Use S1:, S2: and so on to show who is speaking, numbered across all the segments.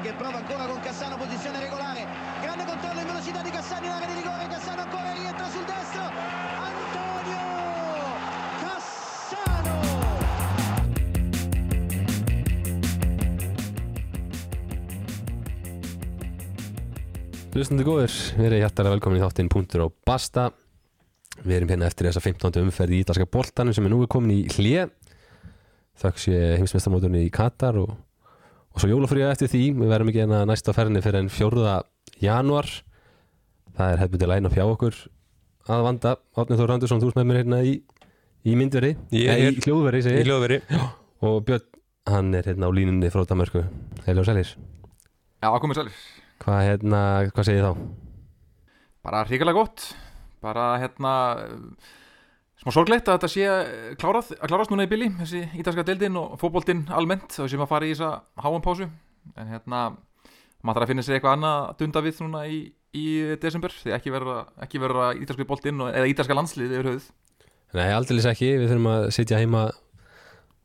S1: che prova ancora con Cassano posizione regolare. Grande controllo in velocità di Cassano in area di rigore. Cassano ancora rientra sul destro. Antonio Cassano!
S2: Hlustandi góður, við erum hjartalega velkomin í þáttinn Puntur og Basta. Við erum hérna eftir þessa 15. umferð í Ítalska boltanum sem er nú komin í hlje Þökks ég heimsmeistarmóturni í Katar og, og svo jólafríða eftir því Við verðum ekki hérna næsta ferðinni fyrir en 4. januar Það er hefðbundið læna fjá okkur að vanda Átnið Þór Randursson, þú ert með mér hérna í, í myndveri
S3: er hér.
S2: í hljóðveri,
S3: Í
S2: segi ég
S3: hljóðveri
S2: Og Björn, hann er hérna á línunni frá Danmarku Heilir og sælir
S4: Já, komið sælir.
S2: Hvað, hérna, hvað segir þá?
S4: Bara hrikalega gott. Bara hérna, smá sorglegt að þetta sé eh, klárað, að klárast núna í bili, þessi ítalska deildin og fótboltinn almennt, og sem að fara í þessa háum pásu. En hérna, maður þarf að finna sér eitthvað annað að dunda við núna í, í desember, því ekki verða, ekki verða ítalska boltinn og- eða ítalska landslið yfir höfuð.
S2: Nei, aldrei ekki, við þurfum að sitja heima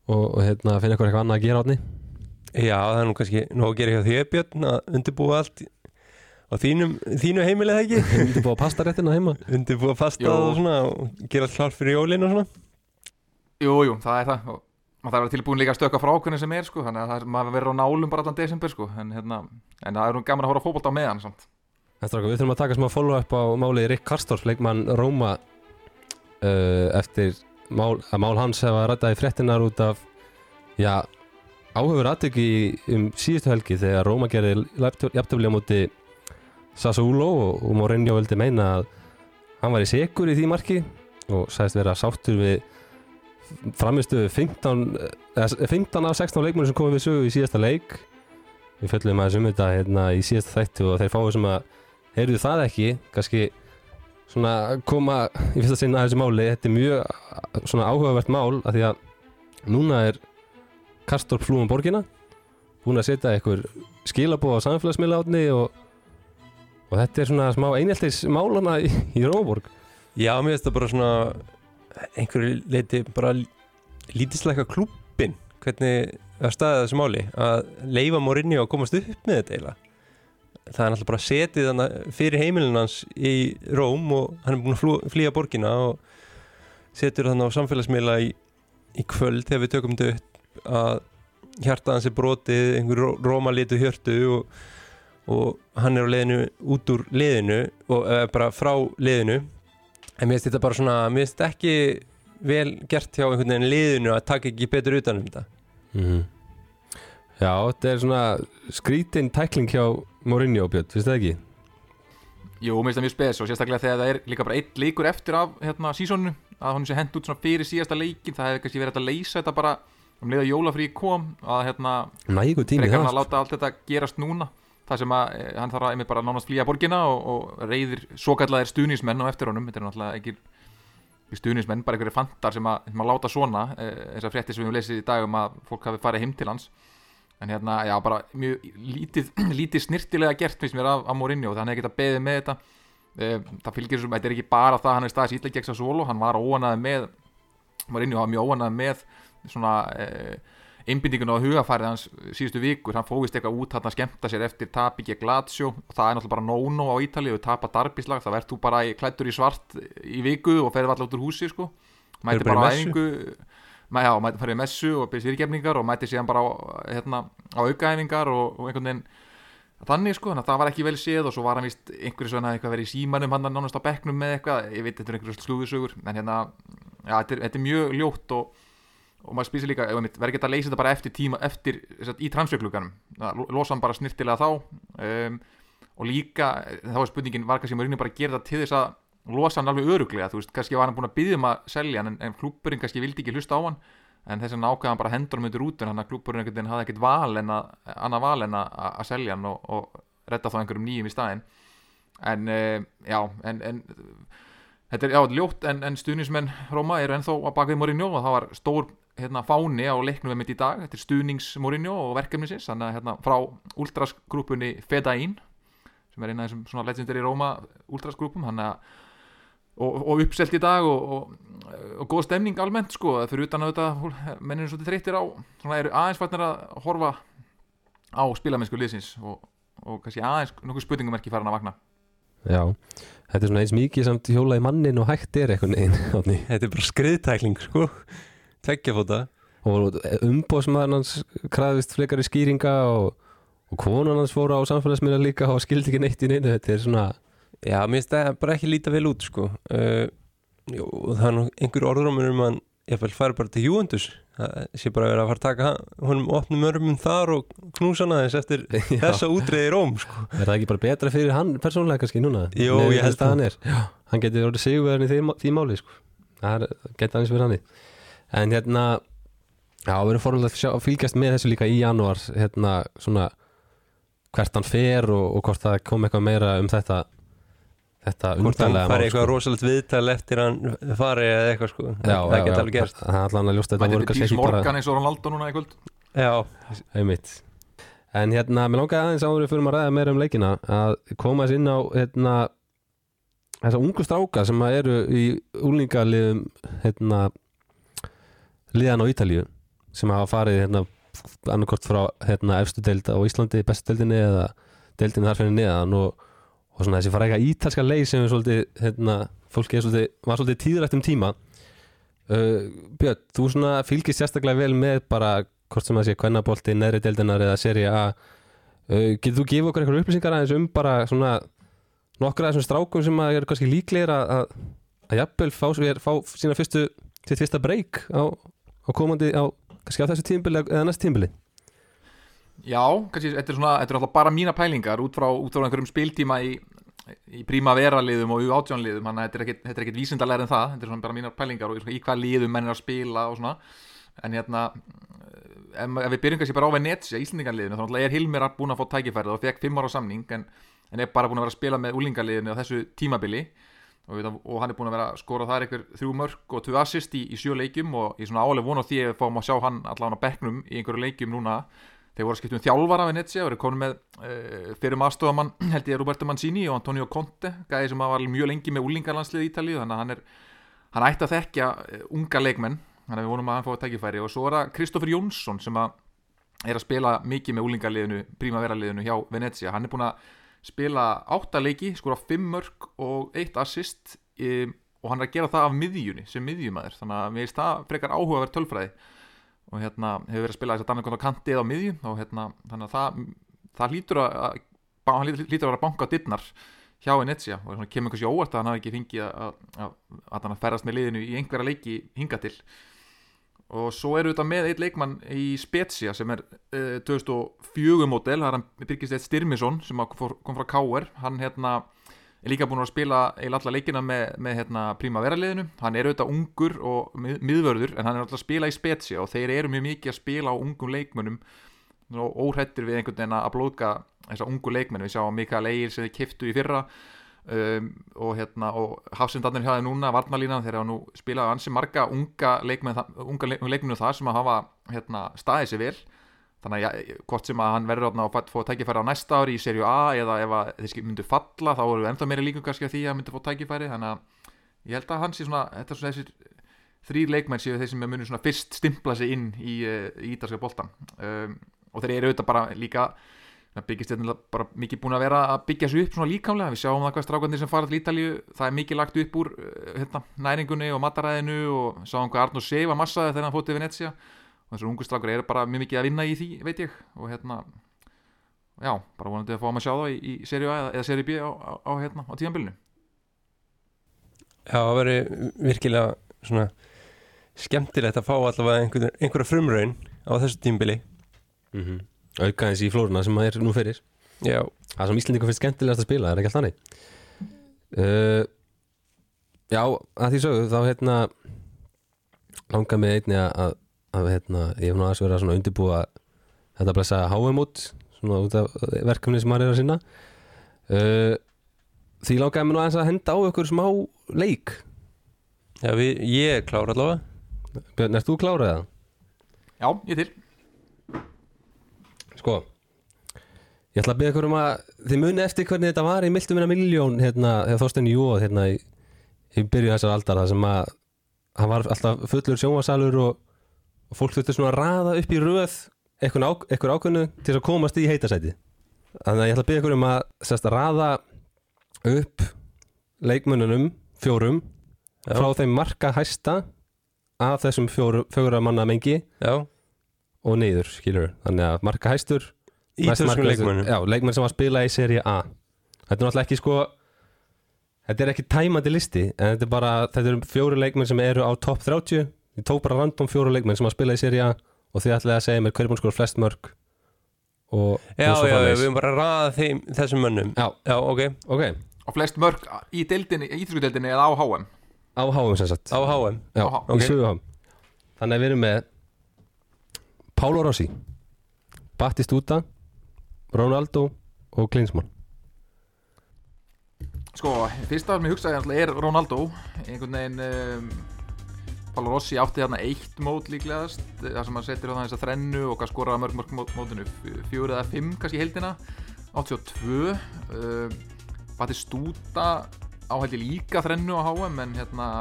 S2: og, og hérna, finna eitthvað annað að gera átni
S3: Já, það er nú kannski nóg að gera hjá þér Björn að undirbúa allt á þínum, þínu heimilið ekki
S2: Við myndum búið að pasta réttina heima
S3: undirbúa pasta
S4: Jú.
S3: og svona og gera allt klart fyrir jólin og svona
S4: Jú, jú, það er það. Og maður þarf að vera tilbúin líka að stöka frá hvernig sem er, sko, þannig að það er, maður verður á nálum bara allan desember, sko, en hérna, en það er nú gaman að hóra fótbolt á meðan, samt.
S2: Eftir okkur, við þurfum að taka smá follow-up á málið Rick Karstorff, leikmann Róma uh, eftir mál, að mál hans hefa rættaði fréttinar út af já, áhugur aðtöki um síðustu helgi þegar Róma gerði jafntöfli á móti Sassuolo og, og Mourinho vildi meina að hann var í segur í því marki og sagðist vera sáttur við framistu 15, eða 15 af 16 leikmennir sem komið við sögu í síðasta leik. Við föllum aðeins um þetta hérna, í síðasta þættu og þeir fáið sem að heyrðu það ekki, kannski svona koma í fyrsta sinna að þessu máli, þetta er mjög svona áhugavert mál að því að núna er Karstorp flúum borgina búin að setja einhver skilabóð á samfélagsmiðla átni og, og þetta er svona smá einhjaldis málana í, í Róborg
S3: Já, mér finnst það bara svona einhverju leiti bara lítisleika klúbbin hvernig það staðið þessu máli? Að leifa Morinni að komast upp með þetta eiginlega? Það er náttúrulega bara setið þannig fyrir heimilin hans í Róm og hann er búin að flýja borgina og setur þannig á samfélagsmiðla í, í kvöld þegar við tökum þetta upp að hjarta hans er brotið einhver Róma litu hjörtu og, og hann er á leiðinu út úr leiðinu og eða, bara frá leiðinu en mér finnst þetta bara svona mér finnst þetta ekki vel gert hjá einhvern veginn liðinu að taka ekki betur utan um þetta.
S2: Mm Já, þetta er svona skrítin tækling hjá Mourinho Björn, finnst það ekki?
S4: Jú, mér finnst það mjög spes og sérstaklega þegar það er líka bara eitt leikur eftir af hérna sísónu að hún sé hent út svona fyrir síðasta leikin það hefði kannski verið að leysa þetta bara um leið að jólafrí kom að hérna
S2: Nægu tími
S4: frekar hann að láta allt þetta gerast núna það sem að eh, hann þarf að einmitt bara nánast flýja borgina og, og reyðir svo kallar stuðnismenn á eftir honum. Þetta er náttúrulega ekki stuðnismenn, bara einhverju fantar sem að, sem að láta svona e, þessar fréttir sem við höfum lesið í dag um að fólk hafi farið heim til hans. En hérna, já, bara mjög lítið, lítið snirtilega gert finnst mér af, af Mourinho, þannig að geta beðið með þetta. E, það fylgir þessum, þetta er ekki bara það að hann er staðis ítla gegn Sassuolo, hann var óanaði með Mourinho var mjög óanaði með svona einbindingun á hugafærið hans síðustu vikur hann fóðist eitthvað út hann að skemmta sér eftir tapi gegn Lazio. Og það er náttúrulega bara no-no á Ítalið og tapa darbislag, það verður þú bara í, klættur í svart í viku og ferði alltaf út úr húsi sko. mæti
S3: bara
S4: á æfingu Mæ, já, mæti farið í messu og byrðis fyrirgefningar og mæti síðan bara á, hérna, á aukaæfingar og, og einhvern veginn þannig sko, þannig að það var ekki vel séð og svo var hann vist einhverju svona eitthvað verið í símanum hann nánast á bekknum með eitthvað, ég veit þetta er einhverju slúðusögur en hérna, já, þetta er, þetta er mjög ljótt og og maður spýsir líka, verður geta að leysa þetta bara eftir tíma eftir, satt, í transferkluganum losa hann bara snirtilega þá. Um, og líka, þá er spurningin var kannski maður bara að gera þetta til þess að losa hann alveg öruglega, þú veist, kannski var hann búin að byggja um að selja hann, en, en klúburinn kannski vildi ekki hlusta á hann, en þess að ákveða hann bara hendur hann undir út, en hann að klúburinn einhvern veginn hafði ekkert val en að, annað val en að, að selja hann og, og redda þá einhverjum nýjum í staðinn. En, uh, já, en, en Þetta er, já, ljótt en, en stuðnismenn Róma eru ennþá að baka við Mourinho og það var stór hérna, fáni á leiknum við mitt í dag. Þetta er stuðnings Mourinho og verkefnisins þannig að hérna, frá ultrasgrúpunni Fedaín sem er eina af þessum legendary Róma ultrasgrúpum og, og uppselt í dag og, og, og góð stemning almennt sko. Fyrir utan að þetta mennir svolítið þreyttir á eru aðeins farnir að horfa á spilamennsku liðsins og, kannski aðeins nokkuð spurningumerki farin að vakna.
S2: Já, þetta er svona eins mikið samt hjóla í mannin og hægt er eitthvað Árni.
S3: Þetta er bara skriðtækling sko Tveggja fóta
S2: og umbóðsmaður hans krafist frekari skýringa og, og konan hans fór á samfélagsmiðla líka og skildi ekki neitt í neinu. Þetta er svona,
S3: Já, mér finnst það bara ekki líta vel út sko. Uh, jú, og það er nú einhver orðrómur um að ég fara bara til Júendus það sé bara verið að fara að taka honum opnum örmum þar og knúsa hann aðeins eftir þessa útreiði í Róm sko.
S2: er það ekki bara betra fyrir hann persónlega kannski núna?
S3: Jú,
S2: Nei,
S3: ég held
S2: að hann er. Já, hann getur orðið sigurverðin í því, máli sko. það geta aðeins fyrir hann en hérna já, við erum fórhald að fylgjast með þessu líka í janúar hérna svona hvert hann fer og, og hvort það kom eitthvað meira um þetta þetta
S3: hvort hann
S2: undarlega
S3: fari eitthvað rosalegt viðtal eftir hann fari eða eitthvað sko.
S2: Já,
S3: það
S2: já,
S3: geta alveg gerst
S2: það er allan að ljósta þetta voru kannski ekki bara
S4: Morgan eins og Ronaldo núna í kvöld?
S3: Já,
S2: einmitt. En hérna, mér langaði aðeins áður við fyrir að ræða meira um leikina að koma þess inn á hérna þessa ungu stráka sem að eru í úlingaliðum hérna liðan á Ítalíu sem hafa farið hérna annarkort frá hérna efstu deild á Íslandi, bestu deildinni eða deildinni þar fyrir neðan og, og svona þessi eitthvað ítalska leið sem er svolítið hérna, fólki er svolítið, var svolítið tíðrætt um tíma. Uh, Björn, þú svona fylgist sérstaklega vel með bara hvort sem að sé kvennabolti, neðri deildinar eða seri A. Uh, getur þú gefið okkur eitthvað upplýsingar aðeins um bara svona nokkra þessum strákum sem að eru kannski líklegir að, að, jafnvel fá, fá sína fyrstu, sitt fyrsta breyk á, á komandi á, kannski á þessu tímbili eða næst tímbili
S4: Já, kannski, þetta er svona, þetta er alltaf bara mína pælingar út frá, út frá einhverjum spiltíma í, í príma veraliðum og U18 liðum þannig að þetta er er ekkit vísindalega en það þetta er svona bara mínar pælingar og í hvað liðum menn er að spila og svona. En hérna ef, ef við byrjum kannski bara á Venetia, Íslandingarliðinu þá er Hilmir búin að fá tækifærið og fekk fimm ára samning en, en er bara búin að vera að spila með úlingarliðinu á þessu tímabili og, og hann er búin að vera að skora þar einhver þrjú mörg og tvö assist í, í sjö leikjum og ég er svona álega vona á því að fáum að sjá hann allan á bekknum í einhverju leikjum núna. Þeir voru að skipta um þjálfara við Netsia og eru komin með uh, fyrir maðurstofamann held ég Roberto Mancini og Antonio Conte gæði sem var mjög lengi með úlingarlandslið í Ítalíu þannig að hann er hann ætti að þekkja uh, unga leikmenn. Þannig að við vonum að hann fái tækifæri. Og svo er það Kristoffer Jónsson sem að er að spila mikið með úlingarliðinu prímaveraliðinu hjá Venezia. Hann er búin að spila átta leiki skora fimm mörg og eitt assist um, og hann er að gera það af miðjunni sem miðjumæður þannig að mér finnst það frekar áhugaverð tölfræði. Og hérna hefur verið að spila þess að Danakont á kantið á miðju og hérna þannig að það, það hlýtur að, að hann hlýtur, hlýtur að vera að banka dittnar hjá Venezia og svona kemur kannski óvart að hann hafi ekki fengið að, að, að hann ferðast með liðinu í einhverja leiki hinga til og svo eru þetta með eitt leikmann í Spezia sem er uh, 2004 mótel, það er hann Birgist Eitt Styrmisson sem kom frá K.R. hann hérna er líka búin að spila eiginlega alla leikina með, með hérna, príma veraliðinu, hann er auðvitað ungur og mið, miðvörður en hann er alltaf að spila í Spezia og þeir eru mjög mikið að spila á ungum leikmönnum. Og óhrættir við einhvern veginn að blóðka þessa ungu leikmenn, við sjáum Mikael Egil sem þið kiftu í fyrra um, og hérna og Hafsindarnir hjá þeir núna varnalínan þeir hafa nú spilað ansi marga unga leikmennu það sem að hafa hérna, staðið sér vel. Þannig að ja, hvort sem að hann verður fæ- fá tækifæri á næsta ári í serju A eða ef að þeir myndu falla þá eru ennþá meiri líkum kannski að því að hann myndu fá tækifæri. Þannig að ég held að hann sé svona, þetta er svona þessir þrýr leikmenn séu þeir sem munu svona fyrst stimpla sig inn í, uh, í ítalska boltan um, og þeir eru auðvitað bara líka það byggist þetta bara mikið búin að vera að byggja sig upp svona líkamlega, við sjáum það hvað strákandir sem fara til Ítalíu, það er mikið lagt upp úr uh, hérna, næringunni og mataræðinu og sjáum hvað Arnur Seifa massaði þegar hann fótið Venecia og þessar ungu strákar eru bara mjög mikið að vinna í því, veit ég. Og hérna, já, bara vonandi að fá að sjá það í, í serju A eða, serju B á, á, á, hérna, á tíðanbylunu
S3: Já, það veri virkilega svona skemmtilegt að fá allavega einhver, einhverja frumraun á þessu tímbili
S2: mm -hmm. Auka eins í flóruna sem maður er nú fyrir.
S3: Já,
S2: það sem Íslandingur finnst skemmtilegast að spila, það er ekki allt þannig uh, já, að því sögðu þá hérna langar mig einni að, að, að hérna, ég hef nú aðeins verið að svona undirbúa þetta blessa HM út svona út af verkefni sem maður er að sinna. Uh, því langar mig nú aðeins að henda á ykkur smá leik.
S3: Já við, ég er klár allavega.
S2: Björn, erst þú klárað það?
S4: Já, ég til
S2: Sko Ég ætla að byrja ykkur um að þið muni eftir hvernig þetta var í miltum minna miljón hérna, þegar Þorstein Jóð hérna í, í byrju þessar aldar það sem að hann var alltaf fullur sjónvarsalur og, og fólk þurfti svona að raða upp í röð eitthvað, á, eitthvað ákveðnu til að komast í heitasæti þannig að ég ætla að byggja ykkur um að sérst að raða upp leikmönnunum fjórum
S3: Já.
S2: frá þeim marka hæsta af þessum fjóru, fjóra manna mengi
S3: Já,
S2: og niður, skilur þannig að marka hæstur
S3: í
S2: markahæstur-
S3: leikmönnum.
S2: Já, leikmenn sem var að spila í seri A. Þetta er náttúrulega ekki sko Þetta er ekki tæmandi listi en þetta er bara, þetta eru fjóru leikmenn sem eru á topp 30 Ég tók bara random fjóru leikmenn sem að spila í seri A og þið ætlaði að segja mér hver er búin að skora flest mörg og,
S3: Já,
S2: og
S3: já, já, við erum bara að raða þeim, þessum mönnum.
S2: Já,
S3: Já, ok,
S2: ok,
S4: og flest mörg í deildinni, í íþrókudeildinni eða á HM
S2: á háum sem sagt.
S3: Á HM
S2: Já,
S4: Á H-
S2: í
S3: ok.
S2: söguhám Þannig að við erum með Pálo Rossi Battistuta Ronaldo og Klinsmann.
S4: Sko, fyrsta sem ég hugsaði er Ronaldo. Einhvern veginn um, Pála Rossi átti þarna eitt mót líklegast þar sem hann setur þarna þessa þrennu og skoraði mörg mörg mót, mótinu? Fjóri eða fimm kannski í heildina? 82 um, Batistúta áhældi líka þrennu á HM en hérna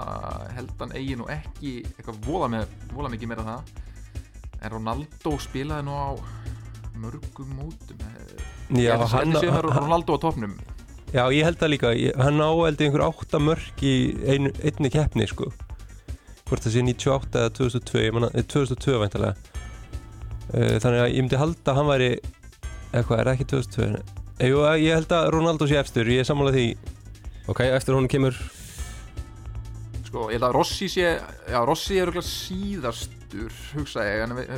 S4: held hann eigi nú ekki eitthvað vola, með, vola mikið meira það en Ronaldo spilaði nú á mörgum mótum
S3: Já,
S4: hann,
S3: hann,
S4: hann,
S3: hann,
S4: Ronaldo á topnum
S3: já, ég held það líka. Ég, Hann áældi einhver átta mörk í einu, einni keppni, sko. Hvort það sé 98 eða 2002 ég manna, eh, 2002 væntalega uh, Þannig að ég myndi halda að hann væri eitthvað, er það ekki 2002? Jú, ég held að Ronaldo sé efstur, ég er sammála því.
S2: Ok, eftir hún kemur
S4: Sko, ég held að Rossi sé Já, Rossi er örugglega síðastur hugsa ég, en við-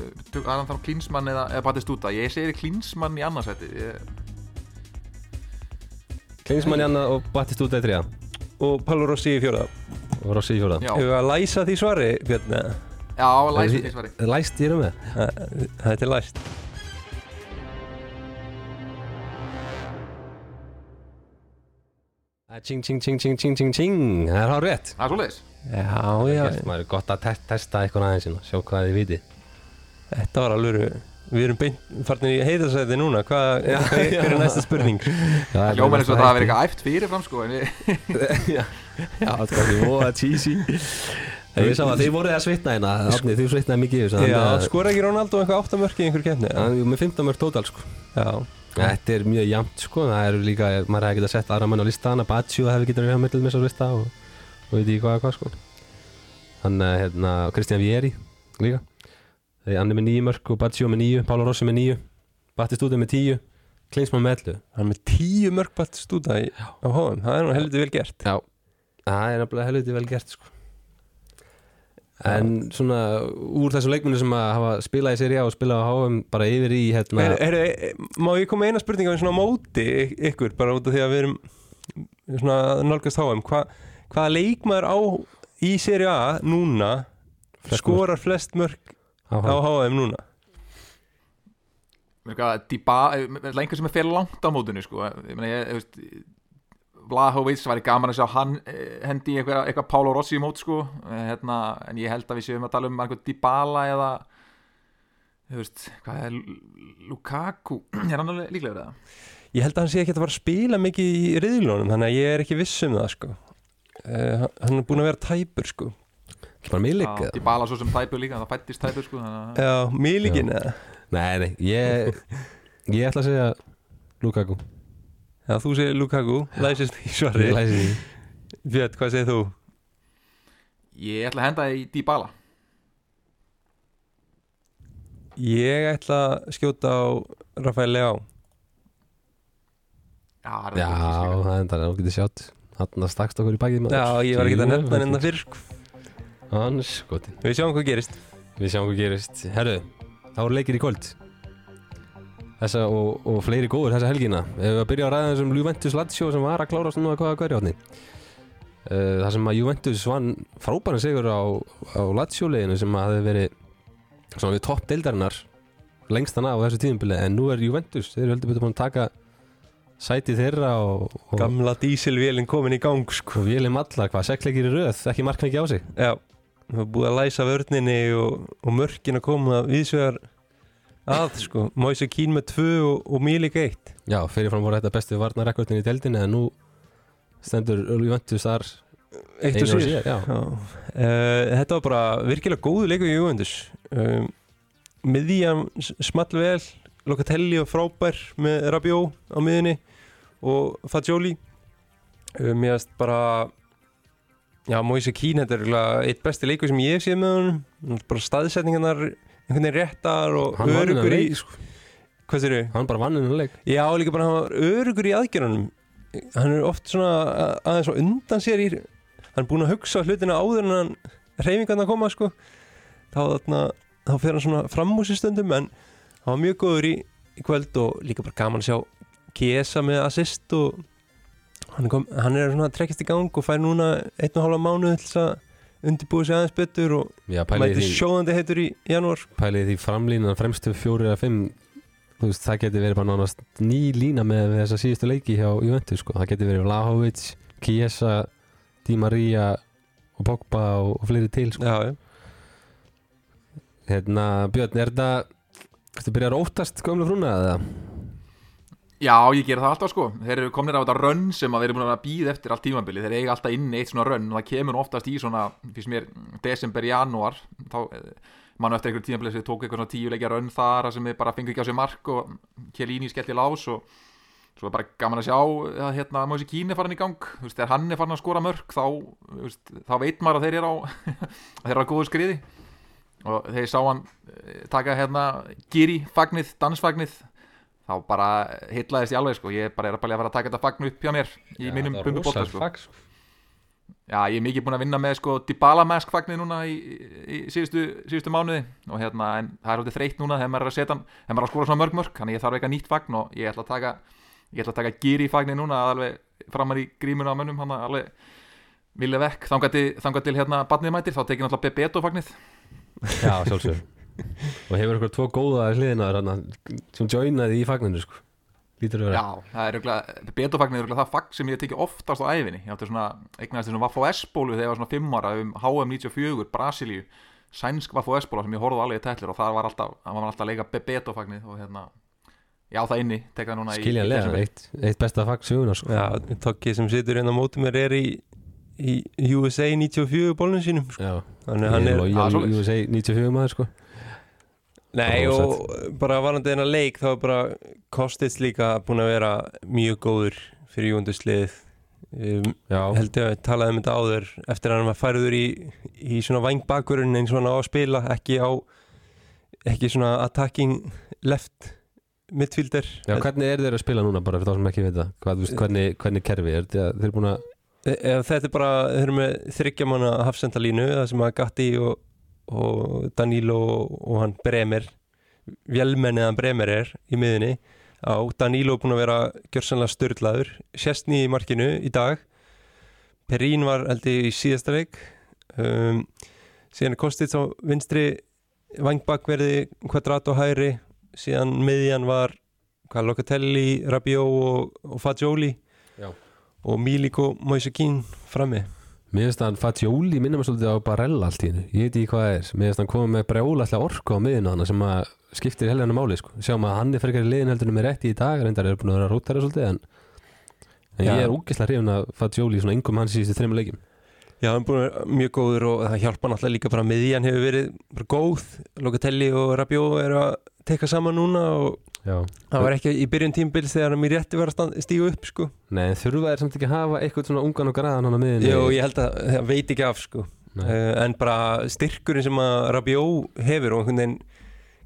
S4: hann þarf Klinsmann eða, eða Batistúta, ég segir Klinsmann í annarsæti ég,
S2: Klinsmann í annað og Battistuta í þriða
S3: Og Pálo Rossi í fjóraða
S2: og Rossi í fjóra
S3: Hefur að læsa því svari, Björn?
S4: Já, læsum því svari.
S2: Læst ég með
S3: Það þetta er læst
S2: Tjing, tjing, tjing, tjing, tjing, tjing, tjing Það er hár rétt
S4: Það er svoleiðis.
S3: Já, já,
S2: maður er gott að te testa eitthvað aðeins hérna, sjá hvað þið viti
S3: þetta var alveg Við erum beint farnir í heiðarsæti núna. Hvað
S2: Já,
S3: hver, hver er
S2: já.
S3: næsta spurning?
S4: Það Ljómar eins og það hafi verið eitthvað æft fyrirfram sko en við,
S2: Já, já, það er voða cheesy. Við sáum að þið voruð að svitna hérna Átni, þið svitnaði mikið yfir
S3: Já, skora ekki Ronaldo eitthvað áttamörki í einhver kefni?
S2: Það er með 15 mörg tótal sko.
S3: Já,
S2: Þetta er mjög jamt sko. Það eru líka, maður hefði getað sett aðra mann á listan að Batsjú hefði getað verið að mellum þessar lista og, og veit ekki hvað hvað sko. Þannig að hérna, Kristján Vieri líka. Þegar hann er með 9 mörg og Batsjú með 9 Pála Rossi með 9 Battistúti með 10 Klinsmann með 11
S3: hann er með tíu stúta í, á hóðum Það er nú heldur vel gert.
S2: Já, það er nefnilega helviti vel gert sko. En svona úr þessum leikmunni sem að hafa spilað í Serie A og spilað á HM bara yfir í hérna
S3: er, er, er, Má ég koma eina spurning á svona móti ykkur bara út af því að við erum svona nálgast HM Hva, Hvaða leikmaður á í Serie A núna
S2: Flest
S3: skorar flest mörk
S2: á
S3: á
S2: HM
S3: HM núna?
S4: eitthvað, Dybala, er það einhver sem er fyrir langt á mótinu sko. Ég meina, ég, ég veist Vlahovic væri gaman að sjá hann eh, hendi í eitthvað, eitthvað Pálo Rossi í mót sko eh, hérna, en ég held að við séum að tala um einhvern Dybala eða þú veist, hvað er Lukaku, er hann alveg líklegur eða?
S3: Ég held að hann sé ekki að fara að spila mikið í riðlunum þannig að ég er ekki viss um það sko. uh, Hann er búin að vera tæpur sko.
S2: Ekki bara milik
S4: Já, Dybala svo sem tæpur líka, það fættist tæpur sko þannig að
S3: Já, milikinn eða?
S2: Nei, nei, ég Ég ætla að segja Lukaku
S3: Já, þú segir Lukaku, læsist í svari Björn, hvað segir þú?
S4: ég ætla að henda í Dybala.
S3: Ég ætla að skjóta á Rafael Leá
S4: Já, það er
S2: Já,
S4: það er
S2: það er að getið sjátt. Hann stakst okkur í bakið maður.
S3: Já, ég var ekki að nefna hann innan fyrr sko.
S2: Hans, skotin
S3: Við sjáum hvað gerist.
S2: Við sjáum hvað gerist. Herru, það voru leikir í kvöld Þessa og, og fleiri góður þessa helgina. Ef við að byrja að ræða þessum Juventus Lazio sem var að klárast hvað að hverja átni uh, Það sem að Juventus vann frábæran sigur á, á Lazio leginu sem að hefði verið svona við topp deildarinnar lengstan af á þessu tíðumbili en nú er Juventus, þeir eru heldur betur búin að taka sæti þeirra og, og,
S3: Gamla dísilvélinn komin í gang sko.
S2: og vélum alla, hvað, sekkleikir í röð ekki markna ekki á sig?
S3: Já, það búið að læsa vörninni og, og mörkin að koma viðsvegar að sko. Moise Keane með tvö og, og Milik eitt.
S2: Já, fyrirfram voru þetta bestu varnarekordin í deildinni en nú stendur Juventus þar
S3: Eitt og sér. Uh, þetta var bara virkilega góðu leikur í Juventus. Um, miðjan s- small vel Locatelli og frábær með Rabiot á miðinni og Fagioli. Uh, mér finnst bara já, Moise Keane þetta er eitt besti leikur sem ég sé með Hann bara staðsetningarnar einhvern veginn réttar og
S2: Hann
S3: örugur í
S2: sko.
S3: hvað sér
S2: Hann bara vann hennar leik.
S3: Já, líka bara hann var örugur í aðgerðanum Hann er oft svona aðeins á undan sér í Hann er búinn að hugsa hlutina áður en hann reyfingarna koma sko. Þá, þarna, þá fer hann svona fram úr sér stundum en hann var mjög góður í, í kvöld og líka bara gaman að sjá Kiesa með assist og hann, kom, hann er svona að trekkist í gang og fær núna einn og hálfa mánuð til þess að undirbúið sig aðeins betur og
S2: Já,
S3: mæti sjóðandi heitur í janúar
S2: pælið því framlínan fremstu fjóri eða fimm veist, það geti verið bara nánast ný lína með þessa síðustu leiki hjá Juventus sko. Það geti verið Vlahovic, Kiesa, Di Maria og Pogba og, og fleiri til sko.
S3: Já,
S2: Hérna, Björn, er þetta Þú byrjar að óttast gömlu frúna eða?
S4: Já, ég ger það alltaf sko. Þeir eru komnir á þetta rönn sem að þeir eru búin að býða eftir allt tímabili Þeir eiga alltaf inni eitt svona rönn og það kemur oftast í svona, fyrst mér, desember, janúar. Þá, eh, mann eftir einhver tímabili sem tók eitthvað svona tíu leikja rönn þar sem við bara fengum ekki á sig mark og Kjellini skellti lás og svo er bara gaman að sjá að hérna Mósi Kín er farin í gang. Þú veist, þegar hann er farin að skora mörk þá, veist, þá veit maður að þeir eru á að þeir eru á góðu skriði. Og þeir sá hann eh, taka hérna giri fagnið, dansfagnið þá bara hitlaðist ég alveg sko. Ég bara er bara að fara að taka þetta fagn upp hjá mér í mínum bumbubóta sko.
S2: fag, sko.
S4: já ég er mikið búin að vinna með sko Dybala mask fagnið núna í, í síðustu, síðustu mánuði. Og hérna en það er svolítið þreytt núna þegar maður er að setja þegar maður er að skora svona mörg mörg þannig ég þarf eitthvað nýtt fagn og ég ætla að taka ég ætla að taka gýri fagnið núna alveg framar í grímuna á mönnum hann alveg vilja vekk. Þangað til, til hérna badnið mætir þá tekið náttúrulega Bebeto fagnið.
S2: Já, sjálfsög Og hefur eitthvað tvo góða hliðina hann sem joinaði í fagninu sko. Lítur að vera
S4: Já, það er örugglega, Beto-fagnið er örugglega það fagn sem ég hef tekið oftast á æfinni Ég átti svona, eignast þessum Vaffo S-bólu þegar ég var svona 5 ára um HM 94, Brasilíu Sænsk Vaffo S-bóla sem ég horfði alveg í tætlir og það var alltaf, það var alltaf að leika Beto-fagnið og hérna, ég á það inni, tek það núna í
S2: Skiljanlega, eitt, eitt besta fag söguna sko.
S3: Já, Tokki sem situr hérna á móti mér er í, í USA 94 bólnum sínum sko.
S2: Já,
S3: Þannig
S2: ég
S3: hann
S2: er
S3: er.
S2: USA 94 maður sko.
S3: Nei og bara varandi þennan leik þá er bara Kostits líka búin að vera mjög góður fyrir júndusliðið um,
S2: Já,
S3: held ég að við talaði um þetta áður eftir að hann var færður í, í svona vangbakurinn eins og hann á að spila ekki á ekki svona attacking left midfielder.
S2: Já hvernig er þeir að spila núna bara fyrir þá sem ekki veit það Hvað, veist, hvernig, hvernig kerfi er þetta þeir eru búin að
S3: Ef þetta er bara, þeir eru með þryggjamanna hafsendalínu, það sem að Gatti og, og Danilo og, og hann Bremer, vélmenniðan Bremer er í miðunni á Danilo er búin að vera gjörsanlega störlaður, Sjestni í markinu í dag. Perín var held ég í síðasta leik. Um, síðan er Kostits á vinstri vangbakverði Quadrato hæri síðan miðjan var hvað, Locatelli, Rabiot og, og Fagioli.
S2: Já.
S3: og Miliko Moisekin frammi
S2: Mér finnst hann Fagioli minnum að svolítið á Barella allt í hennu Ég veit ekki hvað það er. Mér finnst hann komið með brjóla alltaf orku á miðinu hana sem að skiptir helgana máli sko. Sjáum að hann er í liðin heldur með rétti í dag reyndar er búin að vera rótæra svolítið en, en ég er úgislega hrifin að Fagioli svona yngum hans síðustu þreim leikjum.
S3: Já, hann er búin að vera mjög góður og það hjálpa náttúrulega líka bara miðjan hefur verið góð. Locatelli og Rabiot að
S2: Já.
S3: Það var ekki í byrjun tímbils þegar hann mér rétti var að stíga upp sko.
S2: Nei, en þurfa er samt ekki að hafa eitthvað svona ungan og græðan hann á miðinu
S3: Jó, ég held að það veit ekki af sko. Uh, en bara styrkurinn sem að Rabiot hefur og einhvern veginn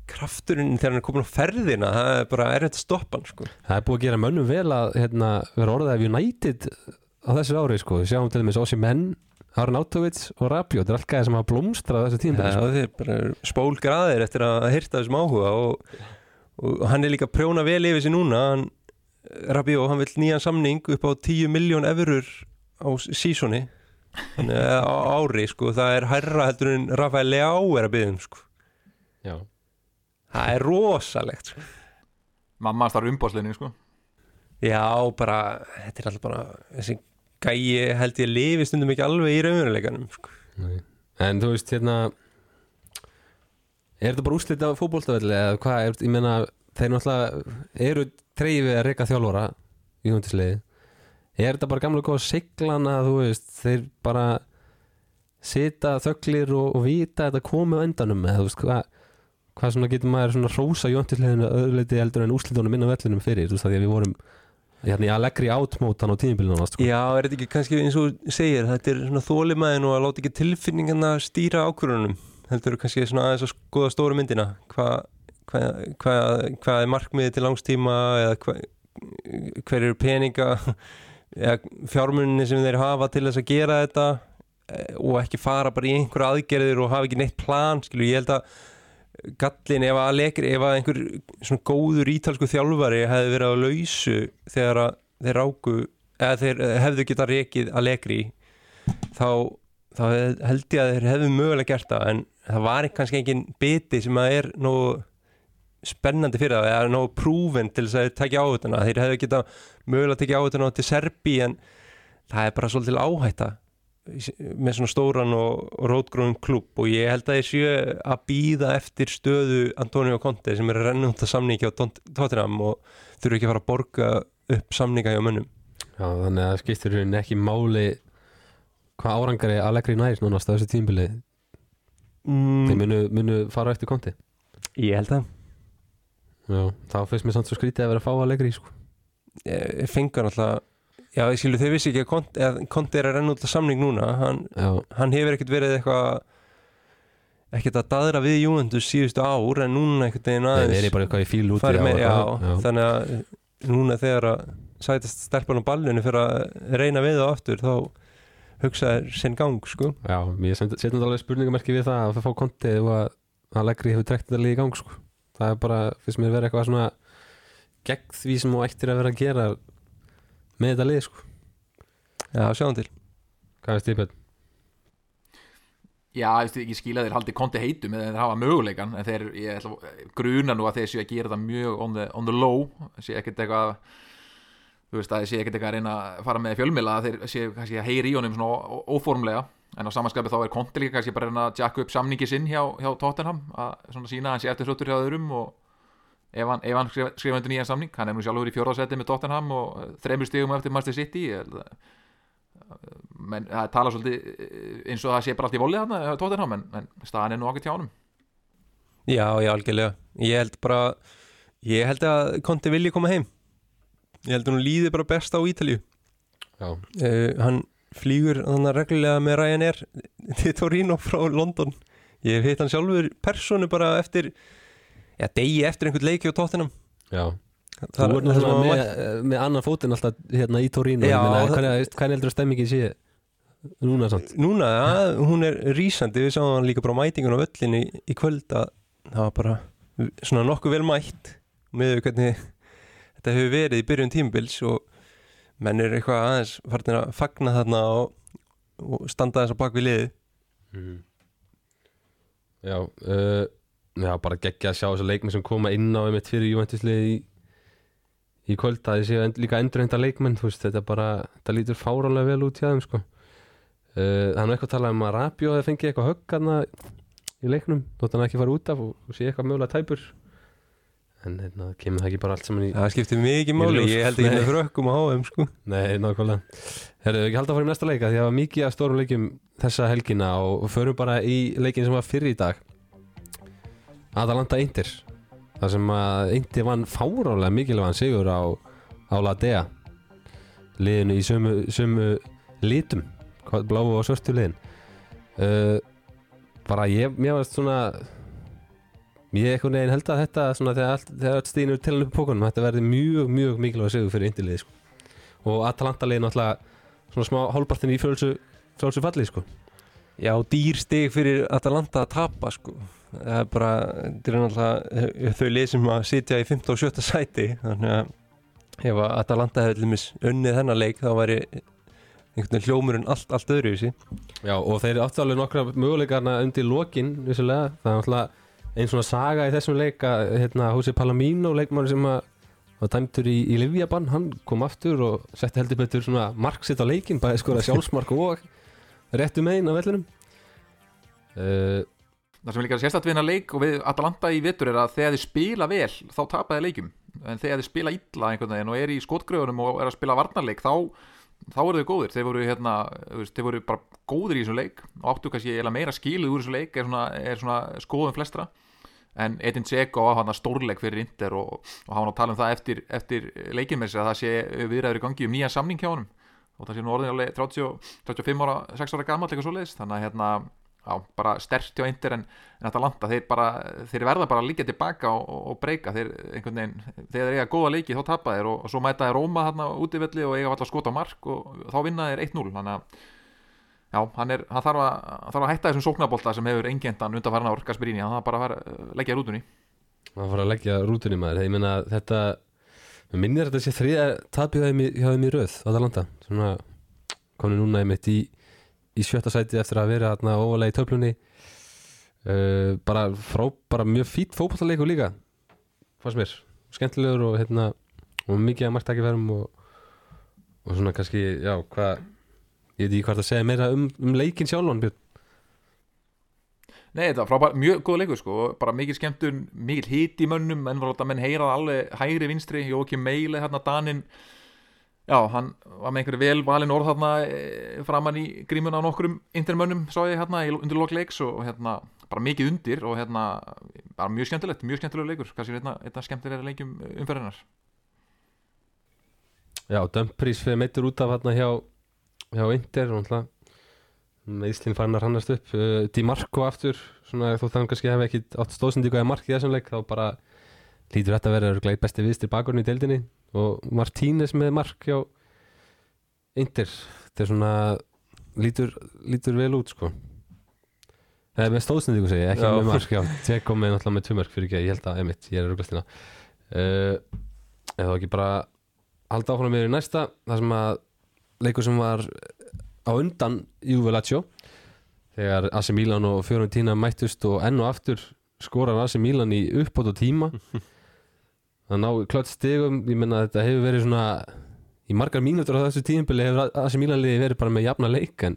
S3: krafturinn þegar hann er komin á ferðina það er bara erfitt að stoppa hann sko.
S2: Það er búið að gera mönnum vel að hérna, vera orðið af United á þessu ári sko. Við sjáum til dæmis Ossi Menn, Aron Autovits og Rabiot. Þetta er alltaf sem hafa blómstrað á þessu tíma
S3: Já,
S2: sko.
S3: þeir bara spólgraðir eftir að hýrta þessum áhuga og, og hann er líka prjóna vel yfir sig núna hann, Rabiot, hann vil nýjan samning upp á 10 miljón eurur á sísoni á ári sko, það er hærra heldur en Rafael Leao er að byggja um sko.
S2: Já.
S3: það er rosalegt sko.
S4: mamma hans þar umbóðsleginni sko
S3: já, bara, þetta er alltaf bara þessi gæi held ég lifi stundum ekki alveg í raunveruleikanum sko.
S2: Nei. En þú veist hérna Er þetta bara úrslit á fótboltavelli eða hvað, ég meina þeir náttúrulega eru treyfi að reyka þjálfara í hundisliði Er þetta bara gamla góða siglana þú veist, þeir bara sita þöglir og, og vita að þetta komi á endanum eða þú veist hvað hvað svona getur maður svona hrósa Jóntisliðinu öðruleiti eldur en úslitunum inn á vellinum fyrir, þú veist því að við vorum hérna í Allegri átmótan á tíðinbílunum sko.
S3: Já, er þetta ekki kannski eins og segir þetta er svona þólimæðin og að láta ekki tilfinningarna stýra ákvörunum heldur kannski svona aðeins að skoða stóru myndina? Hvað hva, hva, hva er markmiði til langstíma eða hver eru peninga eða fjármunni sem þeir hafa til þess að gera þetta eh, og ekki fara bara í einhverja aðgerðir og hafa ekki neitt plan, skilju, ég held að gallin ef að lekri, ef að einhver svona góður ítalsku þjálfari hefði verið á lausu þegar að þeir ráku, eða þeir hefðu geta rekið að lekri þá, þá held ég að þeir hefðu mögulega gert það en það var kannski engin biti sem að er nógu spennandi fyrir það, eða nógu prúven til þess að þeir takja áhutuna, þeir hefðu geta mögulega tekja áhutuna til Serbi en það er bara svolítið áhætta með svona stóran og, rótgrónum klubb og ég held að ég séu að býða eftir stöðu Antonio Conte sem er að renna út að samningi á Tottenham og þurfu ekki að fara að borga upp samninga hjá mönnum.
S2: Já, þannig að það skiptir hérna ekki máli hvað árangari Allegri nær núna á þessu tímbili
S3: mm,
S2: þeir munu, munu fara eftir konti
S3: Ég held að
S2: Já, þá finnst mér samt svo skrítið að vera að fá Allegri sko.
S3: ég fengar náttúrulega Já, ég skilu, þau vissi ekki að Conte, að Conte er að renna út að samning núna. Hann, hann hefur ekkert verið eitthvað ekkert að daðra við Juventus síðustu ár en núna ekkert
S2: þeir
S3: aðeins
S2: eru bara eitthvað í fíl út
S3: þannig að núna þegar að sætast stelpan á ballinu fyrir að reyna við það aftur þá hugsaður sinn gang sko.
S2: Já, ég setjum þetta alveg spurningamerki við það að það fá konti og að Allegri hefur trekt þetta líka í gang sko. það er bara, finnst mér vera eitthvað svona gegn því sem þú ættir að vera að gera með þetta lið sko.
S3: Já, sjáum til
S2: Hvað veist ég björn?
S4: Já, ég, ég skil að þeir haldi konti heitum eða þeir hafa möguleikan en þeir, ég ætla, gruna nú að þeir séu að gera þetta mjög on the, on the low séu ekkert eitthvað þú veist að þeir séu ekkert eitthvað að reyna að fara með fjölmila þeir séu kannski að heyri í honum svona óformlega. En á samanskapi þá er konti líka kannski bara að reyna að jacka upp samningi sinn hjá, hjá Tottenham að svona sína að hann sé eftir hrjóttur hjá öðrum og ef hann, ef hann skrifa, skrifa undir nýjan samning hann er nú sjálfur í fjórðasetti með Tottenham og eh, þremur stigum eftir Manchester City ég að menn það tala svolítið eh, eins og það sé bara allt í volið hjá Tottenham en, en staðan er nú ákveð hjá honum.
S3: Já, já, algjörlega. Ég held bara ég held að Conte vilji koma heim ég held að hún líði bara best á Ítalju
S2: Já,
S3: uh, hann flýgur þannig reglulega með Ryanair til Torino frá London. Ég hef hitt hann sjálfur personu bara eftir já, degi eftir einhvern leiki á tóttinam
S2: já.
S3: Það,
S2: Þú er náttúrulega
S3: hann
S2: með,
S3: mætt-
S2: með annan fótinn alltaf hérna í Torino. Hvernig heldur að stemmingin sé núna samt?
S3: núna, ja, hún er rísandi. Við sáum hann líka bara mætingun á völlinni í, í kvöld að það var bara svona nokkuð vel mætt. Með hvernig þetta hefur verið í byrjun tímubils og menn er eitthvað aðeins farin að fagna þarna og, og standa þess að bak við liði
S2: Mhm. Já, uh, já, bara geggja að sjá þessu leikmenn sem koma inn á einmitt fyrir Juventuslið í, í kvöld að séu end, líka endurhengta leikmenn þú veist, þetta bara, þetta lítur fárálega vel út hjá þeim sko. uh, það er nú eitthvað að tala um að Rabió hefði fengið eitthvað högg hana í leiknum, þótt hann ekki fara út af og, og sé eitthvað mögulega tæpur en hérna, kemur það ekki bara allt saman í
S3: það skiptir mikið máli, ég held ekki með frökkum á HM sko.
S2: Nei, nákvæmlega. Herðu, við ekki halda að fara í næsta leika því að það var mikið að stórum leikjum þessa helgina og förum bara í leikin sem var fyrir í dag. Atalanta Inter þar sem að Inter vann fárálega mikilvægan sigur á, á Ladea liðinu í sömu, sömu litum bláu og svörstu liðin. Uh, bara ég, mér varst svona ég einhvern veginn held að þetta svona þegar allt, þegar allt stýnur til upp pókunum þetta verði mjög, mjög mikilvæg sigur fyrir Inter liði sko og Atalanta liði náttúrulega svona smá hálpartin í frjálsu, frjálsu falli sko.
S3: Já, dýr stig fyrir Atalanta að tapa sko. það er bara er náttúrulega þau lið sem að sitja í 15 og 17 sæti þannig að ef Atalanta hefði lumis unnið þennan leik þá væri einhvern veginn hljómurinn allt, allt öðru í sí
S2: Já, og þeir áttu alveg nokkra möguleikarna undir lokin vissulega, það er náttúrulega einn svona saga í þessum leik að hérna, Húsi Palomino, leikmann sem að var dæmtur í, í Livjabann, hann kom aftur og setti heldur betur svona marksitt á leikin, bæði skora sjálfsmark og réttu megin á vellinum. Uh,
S4: Það sem er líka sérstætt við hennar leik og við Atalanta í vetur er að þegar þið spila vel þá tapa þið leikjum. En þegar þið spila illa einhvern veginn og er í skotgröfunum og er að spila varnarleik þá, þá eru þau góðir. Þeir voru, hérna, þeir voru bara góðir í þessum leik og áttu kannski meira skiluð úr þessum leik er svona, er svona skoðum flestra en Edin Dzeko á hann að stórleik fyrir Inter og, og hann var að tala um það eftir, eftir leikin með sig að það sé viðræður í gangi um nýjan samning hjá honum. Og það sé nú orðin alveg 30, 35 ára 6 ára gammal eitthvað svoleiðis. Þannig að hérna já, bara stert hjá Inter en, en þetta landa þeir, bara, þeir verða bara að líka tilbaka og, og, og breyka. Þeir einhvern veginn þegar þeir eiga góða leiki þá tapa þeir og, svo mæta þeir Róma hérna útivelli og eiga alltaf skot á mark og þá vinna þeir 1-0 þannig að Já, hann, er, hann þarf, að, hann þarf að hætta þessum sóknabólta sem hefur engendan undan farin ár Gasperini, hann þarf bara að fara, leggja rútunni.
S2: Það fara að leggja rútunni maður. Ég meina þetta Mér minnir þetta sé þriða tapið hjá þeim í röð á Atalanta. Svona komni núna einmitt í, í sjötta sæti eftir að vera þarna óvalega í töflunni. Uh, bara, frá, bara mjög fít fókbaltarleiku líka fannst mér, skemmtilegur og hérna og mikið að margtækifærum og, og svona kannski, já, hvað ég veit ekki hvað það segja meira um, um leikin sjálfan Björn.
S4: Nei, þetta var frábært, mjög góð leikur sko. Bara mikið skemmtun, mikið hit í mönnum. En var þetta menn heyrað alveg hægri vinstri. Jóki Meile, hérna Danin já, hann var með einhverju vel valin orð hérna e, framann í grímun á nokkrum intermönnum, svo ég hérna undir lokleiks og hérna bara mikið undir og hérna bara mjög skemmtilegt, mjög skemmtilegur leikur. Kannski einna, einna skemmtilega leikjum umferðinar
S2: Já, Dumfries fyrir meittur út af hérna hjá, hjá Inter og náttúrulega meðslinn farin að rannast upp uh, Di Marco aftur, svona þó þannig kannski hef ekki átt stóðsendíku eða mark í þessum leik þá bara lítur þetta að vera einn besti viðstir bakurinn í deildinni. Og Martínez með mark hjá Inter þetta er svona lítur, lítur vel út sko. Eða með stóðsendíku segi, ég, ekki
S3: Já.
S2: með mark já, Tjekko með náttúrulega með tvö mörk fyrir ekki, ég held að emitt, ég er rugglastina uh, eða þá ekki bara halda áfram með í næsta þar sem að leikur sem var á undan Juve Lazio þegar AC Milan og Fiorentina mættust og enn og aftur skorar AC Milan í uppbót og tíma. Það ná klart stigum ég menna að þetta hefur verið svona í margar mínútur á þessu tíðinbili hefur AC Milan liði verið bara með jafna leik en,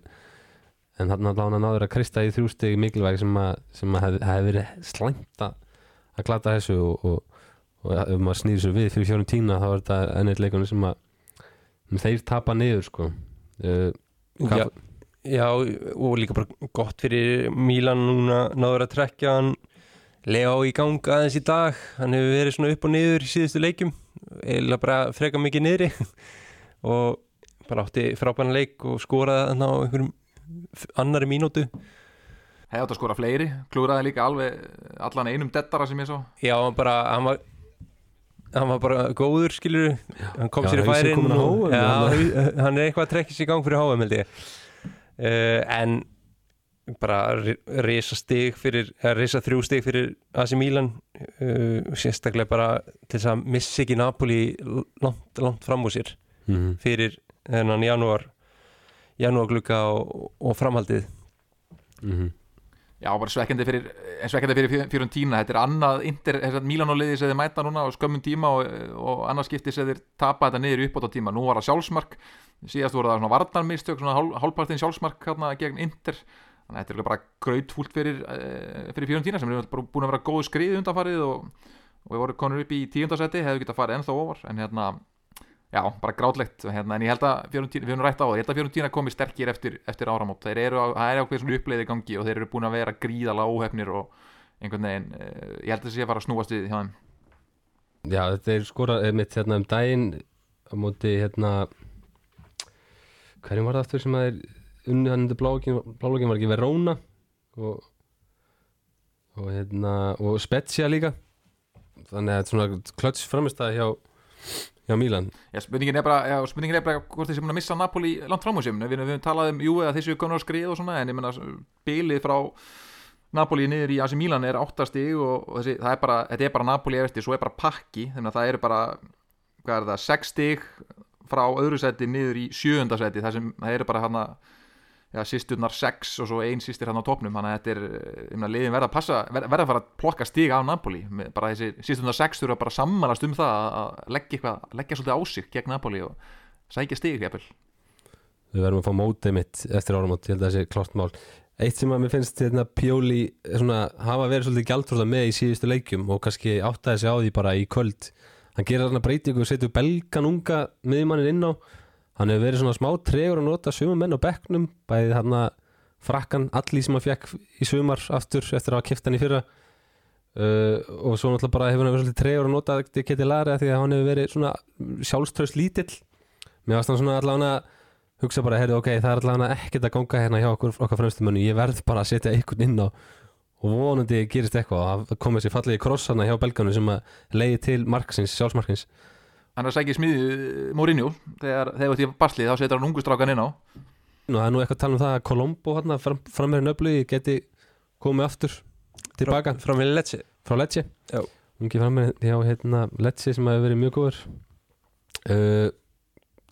S2: en þarna allavega náður að krista í þrjú stig mikilvæg sem að, sem að hef, hef verið slæmt að glata þessu og, og, og ef maður snýr svo við fyrir Fiorentina þá er þetta ennið leikunum sem að þeir tapa niður sko. Uh,
S3: Já, já, og líka bara gott fyrir Mílan núna náður að trekja hann. Leo í gang aðeins í dag. Hann hefur verið svona upp og niður í síðustu leikjum. Eða bara freka mikið niðri. Og bara átti frábæna leik og skoraði hann á einhverjum annari mínútu.
S4: Hefði átt að skora fleiri, klúraði líka alveg allan einum dettara sem ég svo
S3: já, hann bara hann var, hann var bara góður skilur hann kom
S2: Já,
S3: sér í færin og- já,
S2: hann-
S3: er eitthvað að trekja sér í gang fyrir HM held ég. Uh, en bara risa stig fyrir eða risa þrjú stig fyrir AC Milan uh, sérstaklega bara til þess að missa ekki Napoli langt, langt fram úr sér
S2: mm
S3: fyrir þennan janúar janúarglugga og, og framhaldið.
S2: -hmm.
S4: Já, bara svekkjandi fyrir, svekkjandi fyrir Fiorentina, þetta er annað Inter, Milan og liði sem þeir mæta núna á skömmum tíma og, og annað skipti sem þeir tapa þetta niður uppbót á tíma, nú var það sjálfsmark. Síðast voru það svona varnarmistök svona hál, hálfpartin sjálfsmark hérna gegn Inter. Þannig að þetta er bara grautfúlt fyrir, eh, fyrir Fiorentina sem er búin að vera góð skrið undanfarið og, og við vorum konur upp í tíundasetti, hefðu getað farið ennþá ofar. En hérna, já, bara grátlegt hérna, en ég held að Fiorentina, við höfum rætt á það ég held að Fiorentina komi sterkir eftir, eftir áramót. Eru, það er ákveð svona uppleiði gangi og þeir eru búin að vera gríðalega óhefnir og einhvern veginn, eh, ég held að þessi að fara að snúast við hjá þeim.
S2: Já, þetta er skora mitt hérna um daginn á móti hérna hverjum var það aftur sem að er unni hann undir blálógin var ekki Verona og og hérna og Spezia líka. Þannig að þetta er svona klöts framistæði hjá hjá Milan.
S4: Já, spurningin er bara, já, spurningin er bara hvort þeir sem að missa Napoli langt fram úr sér við, höfum talað um, jú, að þessu konar skrið og svona en ég menna, bilið frá Napoli niður í AC Milan er áttastig og, og þessi, það er bara, þetta er bara Napoli eftir, svo er bara pakki, þannig að það eru bara hvað er það, sex stig frá öðru seti niður í sjöunda seti það sem, það eru bara hana já, sýsturnar sex og svo ein sýstir hann á topnum þannig að þetta er, ég meina, liðin verða að passa verða að fara að plokka stig af Napoli. Bara þessi sýsturnar sex þurfa bara að sammalast um það að- að leggja eitthvað, leggja svolítið á sig gegn Napoli og sækja stig jafnvel.
S2: Við verðum að fá mótið mitt eftir áramót ég held að það sé klart mál. Eitt sem að mér finnst hérna Pjóli svona, hafa verið svolítið gjaldfróða með í síðustu leikjum og kannski áttaði sig á því bara í kvöld. Hann gerir þarna breytingu og setur belgan unga miðmannin inn á hann hefur verið svona smá tregur að nota sumum menn á bekknum bæði þarna frakkan allir sem hann fekk í sumar aftur eftir að hafa kipt hann í fyrra. Uh, og svo náttúrulega bara hefur hann verið svolítið treyður að nota þetta geti læri því að hann hefur verið svona sjálfströst lítill. Mér varst hann svona allavega að hugsa bara, heyrðu, ok, það er allavega ekkert að ganga hérna hjá okkur, okkar fremstumönnu, ég verð bara að setja einhvern inn á og vonandi gerist eitthvað. Það komið sér fallegi kross hana hjá belganu sem að leiði til marksins, sjálfsmarkins
S4: hann er að sækja smiði Mourinho. Þegar þegar þú ert í basli þá setur hann ungustrákan inn á.
S2: Og það er nú eitthvað að tala um það að Colombo hérna, fram, framherinn öflugi geti komið aftur tilbaka
S3: við Lecce.
S2: Frá Lecce.
S3: Já.
S2: ungi framherinn hjá hérna, Lecce sem hefur verið mjög góður. Uh,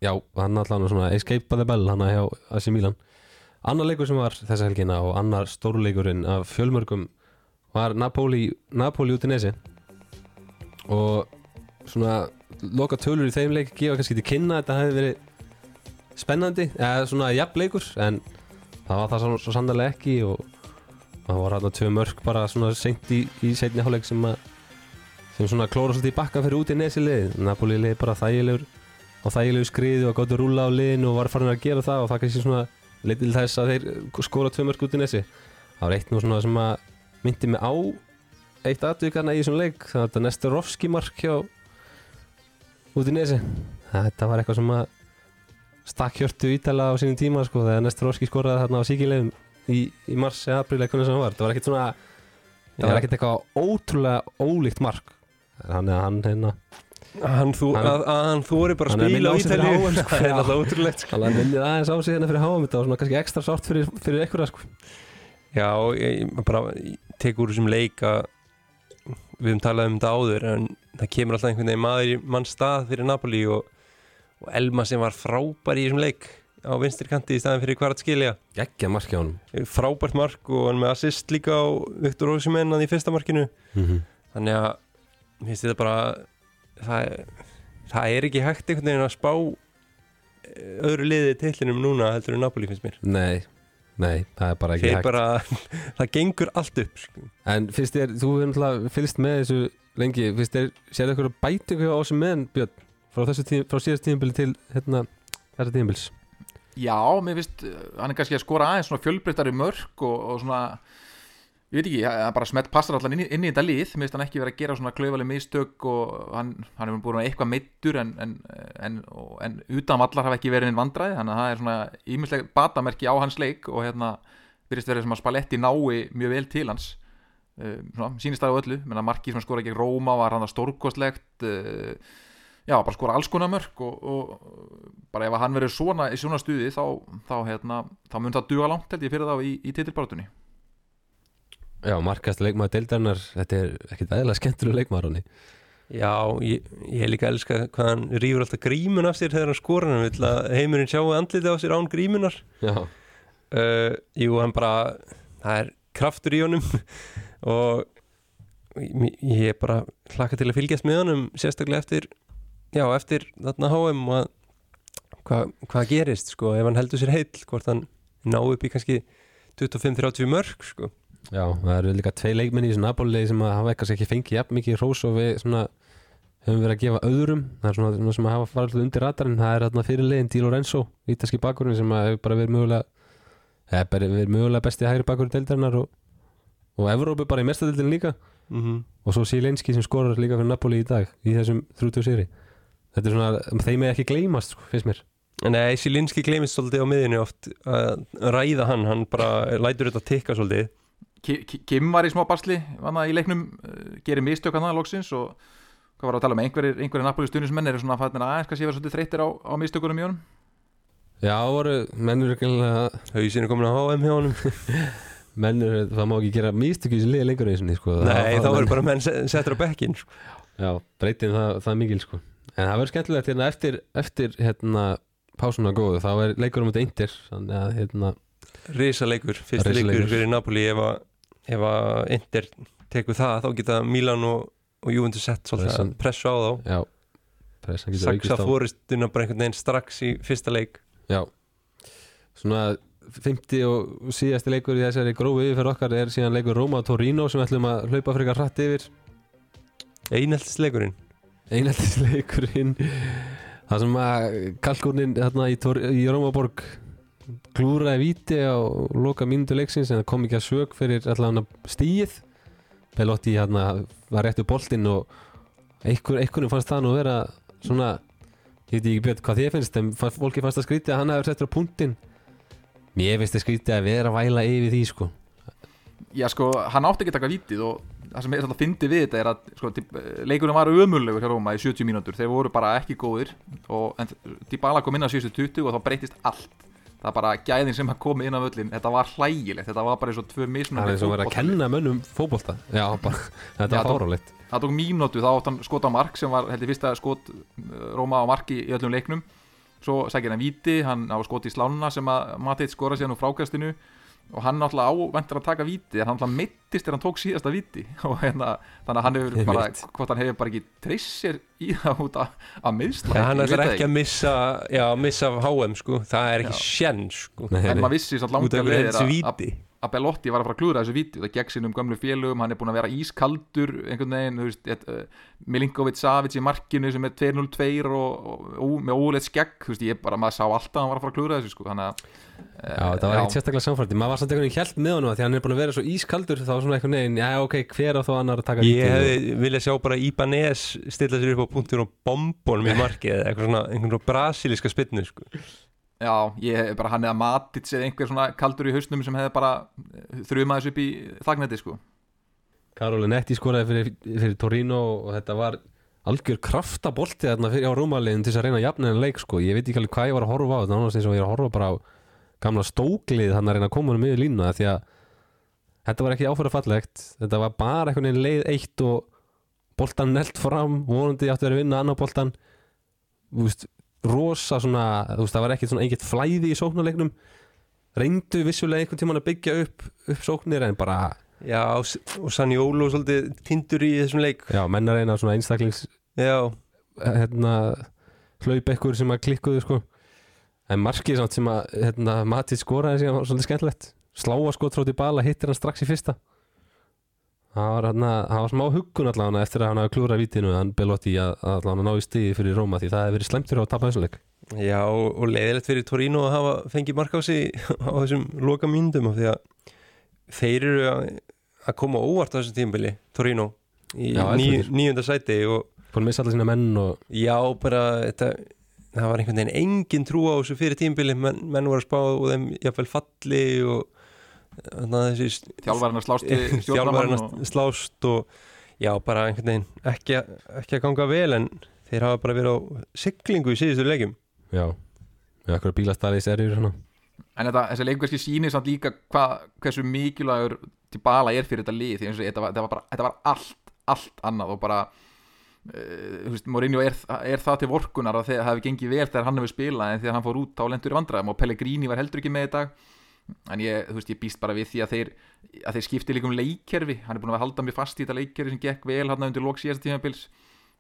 S2: já, hann allan svona escape the bell hann hjá AC Milan. Annar leikur sem var þessa helgina og annar stórleikurinn af fjölmörgum var Napoli, Napoli út í nesi og svona loka tölur í þeim leik gefa kannski til kynna að þetta hefði verið spennandi, eða svona jafn leikur en það var það svo, svo sannlega ekki og það var hérna tvö mörg bara svona seint í, í setni hálfleik sem að sem svona klóra svolítið í bakka fyrir út í nesi lið. Napoli lið bara þægilegur og þægilegu skriði og gáttu rúla á liðinu og var farin að gera það og það kannski svona leitið til þess að þeir skora tvö mörg út í nesi. Það var eitt nú svona sem að myndi mig á eitt atvikarna í þessum leik það var þetta Nestorovski mark hjá út í nesi. Þetta var eitthvað sem að stakk hjörtu ítala á sínum tíma sko þegar Nestorovski skoraði þarna á síkilegum í, í mars eða april eitthvað sem það var. Það var ekkert svona það var ekkert eitthvað ótrúlega ólíkt mark. Hann er hann hérna
S3: Hann, þú, að, að hann þóri bara að spila Ítalíu.
S2: HM, sko.
S3: Það er alltaf ótrúlegt sko.
S2: hann minnið aðeins á sig hérna fyrir háum þetta var svona kannski ekstra sárt fyrir, fyrir einhverja sko.
S3: Já, ég bara tek úr þessum leik að við höfum talað um þetta áður en það kemur alltaf einhvern veginn maður í mann stað fyrir Napoli og, og Elma sem var frábær í þessum leik á vinstri kanti í staðin fyrir hverjart skilja
S2: geggja mark hjá honum.
S3: Frábært mark og hann með assist líka á Viktor Ósimenn í fyrsta markinu.
S2: Mm
S3: þannig að mér finnst þetta bara það, það er ekki hægt einhvern veginn að spá eh, öðru liði tillinum núna heldur en Napoli finnst mér.
S2: Nei, nei, það er bara ekki hægt.
S3: bara, það gengur allt upp sko.
S2: en finnst þér, þú hefur náttúrulega fylgst með þessu lengi, finnst þér, sér eitthvað bætingu á þessum meðan Björn? Frá, þessu tím, frá síðast tímabili til hérna, þetta tímabils?
S4: Já, mér finnst, uh, hann er kannski að skora aðeins svona fjölbreyttari mörg og, og svona ég veit ekki, hann bara smett passar allan inn, í- inn í þetta lið, mér finnst hann ekki vera að gera svona klaufaleg mistök og hann, hann hefur búin að eitthvað meittur en, en, en, en utan vallar hafa ekki verið einn vandræði, þannig að það er svona ímisleg batamerki á hans leik og hérna virðist verið sem að Spalletti nái mjög vel til hans. Uh, svona, sínist á öllu, menn að markið sem skora gegn Róma var hann að stórkostlegt uh, já, bara skora alls konar mörg og, og bara ef hann verður svona í svona stuði þá, þá, hérna, þá mun það duga langt held ég fyrir þá í, í titilbáratunni
S2: já, markast leikmaður deildarinnar þetta er ekkit eðla skemmtilega leikmaður honni
S3: Já, ég, ég líka elska hvað hann rýfur alltaf grímun af sér þegar hann skora hann vill að heimurinn sjáu andliti á sér án grímunar
S2: já,
S3: uh, Jú, hann bara það er kraftur í honum og ég, er bara hlakka til að fylgjast með honum sérstaklega eftir já, eftir þarna HM og að- hvað hvað gerist, sko, ef hann heldur sér heill hvort hann ná upp í kannski 25-30 mörg, sko
S2: já, það eru líka tvei leikmenn í þessu Napoli sem að hafa kannski ekki fengið jafn mikið hrós og við svona höfum verið að gefa öðrum. Það er svona, svona sem að hafa farið alltaf undir radarinn. Það er þarna fyrirlegin Di Lorenzo ítalski bakurinn sem að hefur bara verið mögulega eða bara verið mögulega besti hægri bakurinn deildarinnar og, og Evrópu bara í mestadildin líka.
S3: Mm -hmm.
S2: og svo Sielenski sem skorar líka fyrir Napoli í dag í þessum 30 sýri þetta er svona, þeim er ekki gleymast sko, finnst mér.
S3: Nei, Silinski gleymist svolítið á miðinu oft að ræða hann, hann bara lætur þetta tikka svolítið
S4: Kim var í smá basli vanna, í leiknum, uh, gerir mistök hann loksins og hvað var að tala um einhverjir, einhverjir Napoli stuðnismenn eru svona fættin aðeins kannski vera svolítið þreyttir á, á mistökunum í honum
S2: já, voru mennur
S3: er komin á HM hjá honum
S2: mennur, það má ekki gera místökju sem liða lengur eins og sko.
S3: Nei, þá verður bara menn se- settur á bekkin sko.
S2: Já, breytin það, það mikil sko En það verður skemmtilegt hérna eftir, eftir hérna, pásuna góðu þá er leikur um þetta eindir þannig að hérna,
S3: Risaleikur, fyrsti
S2: Risaleikur.
S3: leikur fyrir Napoli ef að, ef að Inter tekur það, þá geta Milan og, og Juventus sett svolítið pressu á þá.
S2: Já
S3: Saksa fóristuna bara einhvern veginn strax í fyrsta leik.
S2: Já, svona 50 og síðasti leikur í þessari grófu yfir okkar er síðan leikur Roma Torino sem ætlum að hlaupa frekar hratt yfir.
S3: Einheltis leikurinn
S2: einheltis leikurinn það sem að kalkúrnin hérna í, í Rómaborg klúraði víti á loka mínútu leiksins en það kom ekki að sög fyrir allan stíið Belotti hérna var réttu boltinn og einhver, einhvernum fannst það nú vera svona ég veit ekki björn hvað þið finnst en fólki fannst það skrítið að hann hefur settur á punktinn. Mér finnst það skrítið að vera að væla yfir því sko.
S4: Já sko, hann átti ekki að taka vítið og það sem svolítið að fyndi við þetta er að sko, leikurinn var ömurlegur hjá Róma í 70 mínútur, þeir voru bara ekki góðir og, en Dybala kom inn á síðustu 20 og þá breytist allt það bara gæðin sem að komi inn á völlin þetta var hlægilegt, þetta var bara eins og tvö
S2: það
S4: mismunandi
S2: er eins og verið að kenna mönnum fótbolta. Já, bara, þetta var fárálegt
S4: það tók mínútu, þá átt hann skot á mark sem var heldur fyrsta skot uh, Róma á marki í öllum leiknum. Svo sækir hann víti, hann á skot í slána sem að Mateit skora síðan úr frákastinu og hann náttúrulega ávendur að taka víti en hann náttúrulega mittist þegar hann tók síðasta víti. Og hérna, þannig að hann hefur bara hvort hann hefur bara ekki treyst sér í það út að, miðsla
S3: hann ætlar ekki að missa Já, missa af HM sko. Það er ekki sjenn sko.
S2: Nei,
S4: en maður vissi leiðir
S3: þessu
S4: að-
S3: víti.
S4: að að Belotti var að fara að klúra þessu víti. Það gegn sínum gömlu félögum, hann er búin að vera ískaldur einhvern veginn, þú veist uh, Milinkovic Savic í markinu sem er 2-0-2 og, og, og með óleitt skegg þú veist, ég bara, maður sá alltaf að hann var að fara að klúra þessu sko, þannig að
S2: Já, það var ekkert sérstaklega samfært Maður var samt einhvern veginn hjælt með honum að Því hann er búin að vera svo ískaldur Þá var svona einhvern veginn, já ok, hver á þá annar að taka
S3: Ég hefði viljað sjá bara Ibanez stilla sér upp á punktur og bombonum í markið eða eitthvað svona, einhvern svona brasilíska spinnu sko.
S4: Já, ég bara hann eða Matits eða einhver svona kaldur í hausnum sem hefði bara þrjumað þessu upp í þagnætti sko
S2: Karolin Netti skoraði fyrir, fyrir Torino Og þetta var algjör kraftabolti Þarna fyrir á rúmaliðin til þess að reyna að jafna en leik sko. Ég veit ekki alveg hvað ég var að horfa á Þetta náttúrulega eins og ég var að horfa bara á Gamla stóklið þannig að reyna að koma honum yfir línu Því að þetta var ekki áfæra fallegt Þetta var bara einhvern veginn leið eitt Og boltan nelt fram Vonandi áttu að vera að vinna annar boltan veist, rosa svona veist, það var ekkert svona einhvert flæði í sóknarleiknum. Reyndu vissulega einhvern tímann að byggja upp, upp sóknir en bara,
S3: Já, og S- og Sanjólo svolítið tindur í þessum leik.
S2: Já, menn að reyna svona einstaklings
S3: Já,
S2: hérna, hlaup ekkur sem að klikkuðu sko en markið samt sem að hérna, Matið skoraði síðan var svolítið skemmtilegt. Sláa sko tróti bala, hittir hann strax í fyrsta. Það var, hérna, það var smá huggun allavega eftir að hann hafa klúrað vítinu hann Belotti að, að allavega ná í stíði fyrir Róma því það hefði verið slemmt fyrir að tapa þessum leik.
S3: Já og, leiðilegt fyrir Torino að hafa fengið mark á sig á þessum loka myndum af því að þeir eru að, að koma óvart á þessum tímbili Torino í níunda sæti og
S2: búin að missa allir sína menn og
S3: já, bara þetta, það var einhvern veginn engin trú á þessu fyrir tímbili menn, menn voru að spá og þeim jafnvel falli og að
S4: slást
S3: að slást og já, bara einhvern veginn ekki, ekki að ganga vel en þeir hafa bara verið á siglingu í síðustu leikjum.
S2: Já, já, eitthvað bílastæli í serjur svona
S4: En þetta, þessi leikur kannski sýnir samt líka hva, hversu mikilvægur Dybala er fyrir þetta lið því eins og þetta var, þetta var, bara, þetta var allt, allt annað og bara veist, Mourinho er, er það til vorkunar að það hafi gengið vel þegar hann hefur spilað en þegar hann fór út þá lendur í vandræðum og Pellegrini var heldur ekki með í dag. En ég, veist, ég býst bara við því að þeir að þeir skipti líka um leikkerfi. Hann er búin að halda mig fast í þetta leikkerfi sem gekk vel hann undir lók síðasta tímabils.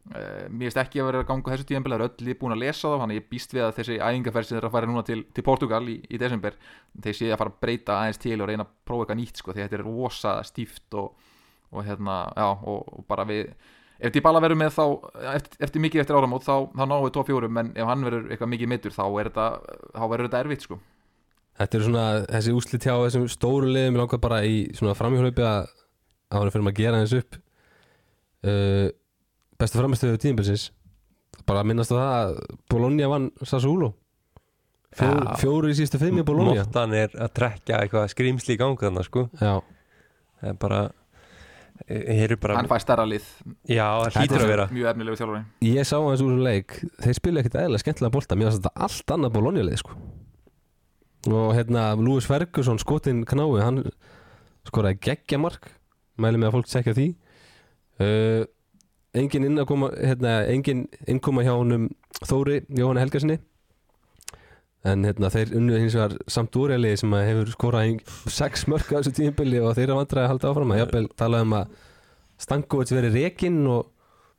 S4: Uh, mér finnst ekki að vera að ganga á þessu tímabili það er öll lið búin að lesa þá, þannig ég býst við að þessi æfingarferð sem þeir að fara núna til, til Portugal í, í desember þeir séu að fara að breyta aðeins til og reyna að prófa eitthvað nýtt sko, því þetta er rosa stíft og, og hérna, já, og, og bara við ef Dybala verður með þá eftir, eftir mikið eftir áramót þá, þá náum við top 4 en ef hann verður eitthvað mikið mittur þá, er þetta, þá verður þetta erfitt sko.
S2: Þetta er svona þessi úslit hjá þessum stóru liðum ég langar bara í svona framhjólaupi að að hann fyrir að gera þessu upp. Uh, bestu framistöðu tíðinbilsins bara að minnast á það að Bologna vann Sassuolo. Fjó,
S3: Já.
S2: fjóru í síðustu fimm í Bologna.
S3: Mottan er að trekja eitthvað skrýmsli í ganga þannig sko.
S2: Já,
S3: það er bara bara,
S4: hann fær stærra lið.
S3: Já, það hlýtur að vera.
S4: mjög efnilegu þjálfari.
S2: Ég sá hans úr leik þeir spila ekkert eðlilega skemmtilega bolta mér finnst þetta allt annað Bologna lið sko. og hérna Lúis Ferguson skotin knái, hann skoraði geggja mark mæli með að fólk sekja því. Uh, engin inn að koma hérna, engin innkoma hjá honum Þóri Jóhanna Helgarsinni en hérna þeir unnu hins vegar samt úreli sem að hefur skorað sex mörg á þessu tímabili og þeir eru vandræði að halda áfram. Að jafnvel talaði um að Stankovic veri rekinn og,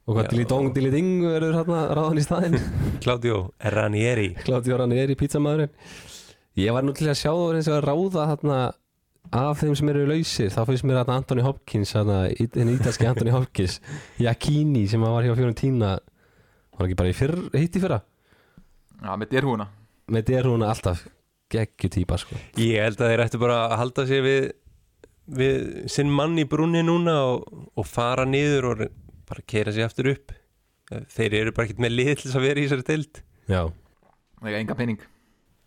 S2: og hvað
S3: Já.
S2: Dili Dong Dili Ding verður hérna ráðan í staðinn.
S3: Claudio Ranieri.
S2: Er í pítsamæðurinn ég var nú til að sjá það eins og að ráða hérna af þeim sem eru lausir. Þá finnst mér að Anthony Hopkins hérna, hinn ítalski Anthony Hopkins Jakini sem var hjá Fiorentina var ekki bara í fyrr, hitt í fyrra?
S4: Já, með derhúuna
S2: með derúna alltaf geggju típa sko.
S3: Ég held að þeir ættu bara að halda sér við við sinn mann í brunni núna og, og fara niður og bara keira sig aftur upp. Þeir eru bara ekkert með þess að vera í þessari deild.
S2: Já,
S4: Það er enga pening.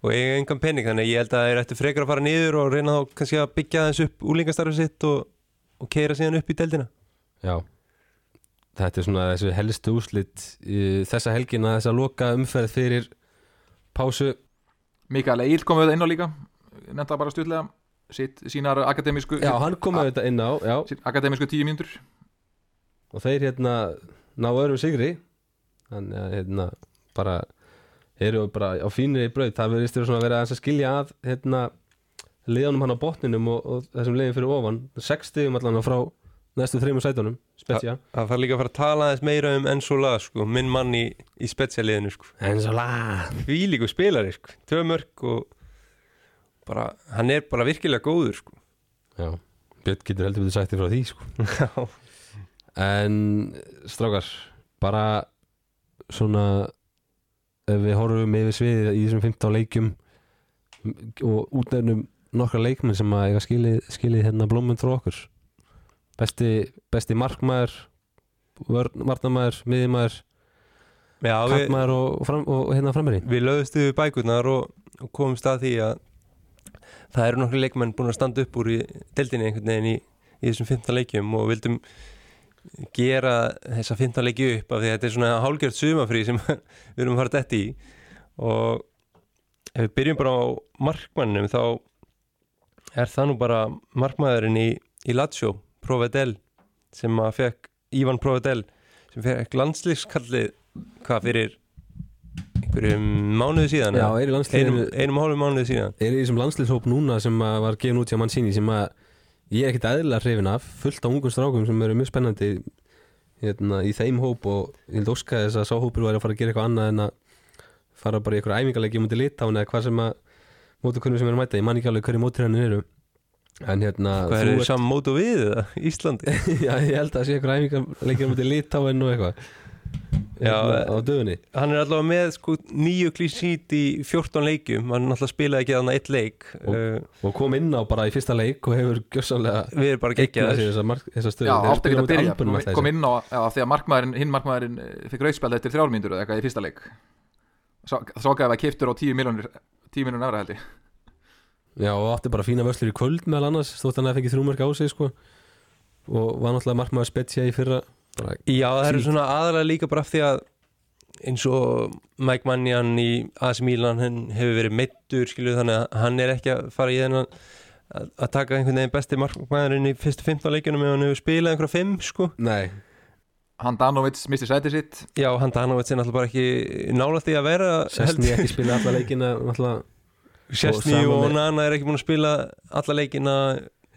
S3: Og eiga engan pening þannig að ég held að þeir ættu frekar að fara niður og reyna þá kannski að byggja þess upp úlingastarfið sitt og, og keira síðan upp í deildina.
S2: Já. Þetta er svona þessi helstu úslit í þessa helgina, þessa loka umferð fyrir pásu.
S4: Mikael Egil kom við inn á líka Nefnda bara Sitt, Sínar akademísku
S2: Já, hann kom þetta inn á já,
S4: Akademísku tíu mínútur.
S2: Og þeir hérna ná öðrum sigri. Þannig að hérna bara eru bara á fínri brauð það verðist að vera að skilja að hérna liðanum hann á botninum og, og þessum liðin fyrir ofan. 6 stigum allan frá næstu þreymur sætunum spetsja
S3: það fara líka að fara að tala aðeins meira um Enzo La sko, minn mann í, í spetsjaliðinu sko.
S2: en svo lag
S3: því líku spilari sko. tvö mörg og bara, hann er bara virkilega góður sko.
S2: já, Björn getur heldur betur sagt þér frá því sko. en strákar bara svona ef við horfum yfir sviðið í þessum 15 leikjum og útnefnum nokkra leikmenn sem að eiga skilið, skilið hérna blómund frá okkur besti, besti markmaður varnarmaður, miðjumæður kantmaður og, fram, og hérna frammeiri
S3: við lögðust við bækurnar og, og komumst að því að það eru nokkru leikmenn búin að standa upp úr í deildinni einhvern veginn í, í þessum 15 leikjum og vildum gera þessa 15 leiki upp af því að þetta er svona hálgjört sumafrí sem við erum fara dætt í. Og ef við byrjum bara á markmannum þá er það nú bara markmaðurinn í, í Lazio, Provedel sem að fekk, Ívan Provedel sem fekk landslíkskallið hvað fyrir einhverjum mánuði síðan
S2: Já, er í landsliðinu
S3: einum, og hálfum mánuði síðan.
S2: Er í þessum landslýshóp núna sem var gefin út hjá Mancini sem að ég er ekkert eðlilega hrifin af fullt á ungum strákum sem eru mjög spennandi hérna, í þeim hóp og ég held óska þess að sá hópur væri að fara að gera eitthvað annað en að fara bara í eitthvað æfingarleiki mútið litáin eða hvað sem að mótu hvernig sem er að mæta, ég man ekki alveg hverju mótur henni eru en hérna
S3: hvað
S2: þú
S3: er saman mótu við eða? Íslandi?
S2: Já, ég held að það sé eitthvað æfingarleiki mútið litáin og eitthvað.
S3: Já,
S2: hérna, á dögunni.
S3: hann er allavega með sko nýju klísít í 14 leikjum. Hann náttúrulega spilaði ekki þannig eitt leik.
S2: Og-
S3: uh,
S2: og kom inn á bara í fyrsta leik og hefur gjössanlega
S3: við erum bara
S2: eignað
S3: geggjaðir.
S2: sér þessa, mark- þessa stöðu.
S4: Já,
S2: spila
S4: ekki að byrja. Kom
S2: þessu.
S4: inn á, já, því að markmaðurinn, hinn markmaðurinn eh, fikk rauðspjald eftir þrjármyndur eða eitthvað í fyrsta leik. Gæði að kiptur á 10 miljonir 10 miljonir ára held ég
S2: Já, og átti bara fína vöslur í kvöld meðal annars Þótt hann að fengið þrjúmörk á sig sko. Og var náttúrulega markmaður spetsja í fyrra. Bara,
S3: Já, það eru svona aðalega líka bara af því að eins og Mike Mannian í AC Milan hann hefur verið meittur skilju þannig að hann er ekki að fara í þennan að, taka einhvern veginn besti markmaðurinn í fyrstu 15 leikjunum ef hann hefur spilað einhverja 5 sko.
S2: Nei,
S4: Handanovic misti sætið sitt.
S3: Já, hann Danovits er náttúrulega bara ekki nála því að vera
S2: Sessni ekki spila alla leikina náttúrulega,
S3: Sessni
S2: Og
S3: og Nana er ekki búin að spila alla leikina.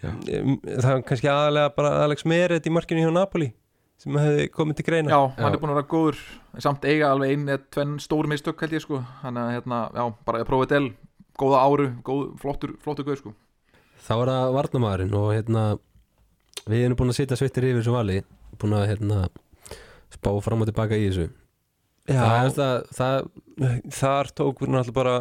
S2: Já.
S3: Það er kannski aðalega bara Alex Meret í markinu hjá Napoli sem hefði komið til greina.
S4: Já, hann
S2: Já.
S4: er búin að vera góður. Samt eiga alveg ein eða tvenn stór mistök held ég sko. Þannig að hérna, já, bara að prófa del. Góða áru, góð, flottur, flottur gauð sko.
S2: Þá er það varnamaðurinn Og hérna Við erum búin að sitja svittir yfir þessu vali Búin að hérna Spá fram og tilbaka í þessu Það er það, það
S3: þar tók við náttúrulega bara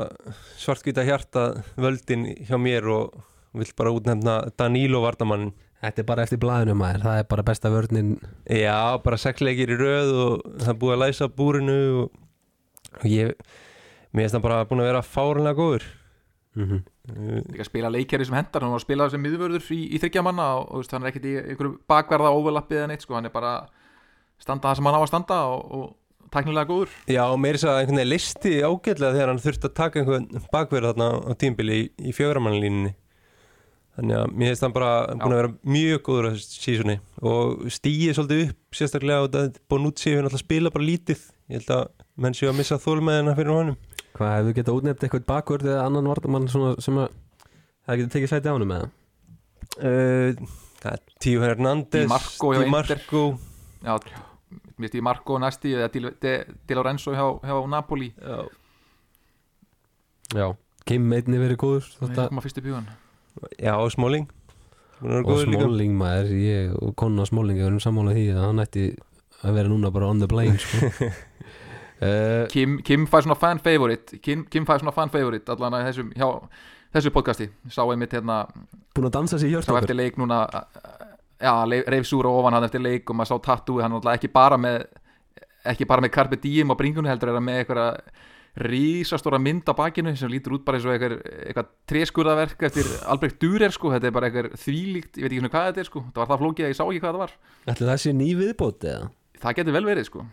S3: svartkvita hjarta völdin hjá mér og vill bara útnefna Danilo Vardamann
S2: Þetta er bara eftir blaðinu maður. Það er bara besta vörnin.
S3: Já, bara sexleikir í röð og það er búið að læsa búrinu og, og ég mér finnst það bara búin að vera fárunlega góður.
S2: Mm -hmm.
S3: Uh,
S4: Líka spila leikjari sem hendar, hann var að spila sem miðvörður í, í þryggja manna og, og veist, hann er ekkert í einhverju bakverða overlappið eða neitt sko, hann er bara standa það sem hann á að standa og, og tæknilega góður.
S3: Já, mér er það einhvern veginn listi ágætlega þegar hann þurfti að taka einhvern bakverð þarna á tímbili í, í fjögramannlínunni þannig að mér finnst hann bara búin að vera mjög góður á þessu sísunni og stíið svolítið upp sérstaklega og það Bonucci hefur náttúrulega spila bara lítið. Ég held að menn séu að missa þólmeðina fyrir honum.
S2: Hvað hefur við getað útnefnt eitthvað bakvörð eða annan vardamann svona sem að það getur tekið sæti á hann með það
S3: uh, það er Tíu Hernández
S4: Di Marco hjá
S3: Di
S4: Inter.
S3: Marco.
S4: Já, mér stýði Marco næsti eða Di, Di, Di Lorenzo hjá, hjá Napoli.
S3: Já,
S2: Já. Kim einni verið góður
S4: Það
S2: þótt að
S4: koma fyrst upp í hann
S3: já og vera
S2: og. Smalling maður ég og konna Smalling við erum sammála því að hann ætti að vera núna bara on the plane sko. uh,
S4: Kim, Kim fær svona fan favorite Kim, Kim fær svona fan favorite allan að þessum hjá, þessu podcasti. Sá einmitt hérna
S2: Búin að dansa sér
S4: sá
S2: hjörstokkur
S4: eftir leik núna reyf súra ofan hann eftir leik og maður sá tattúi hann ekki bara með ekki bara með Carpe Diem á bringunni heldur er hann með eitthvað rísastóra mynd á bakinu sem lítur út bara eins og eitthvað, tréskurðaverk eftir Albrecht Dürer sko, þetta er bara eitthvað þvílíkt, ég veit ekki svona hvað þetta er sko, það var það flókið að ég sá ekki hvað það var.
S2: Ætli það sé ný viðbót eða?
S4: það getur vel verið sko.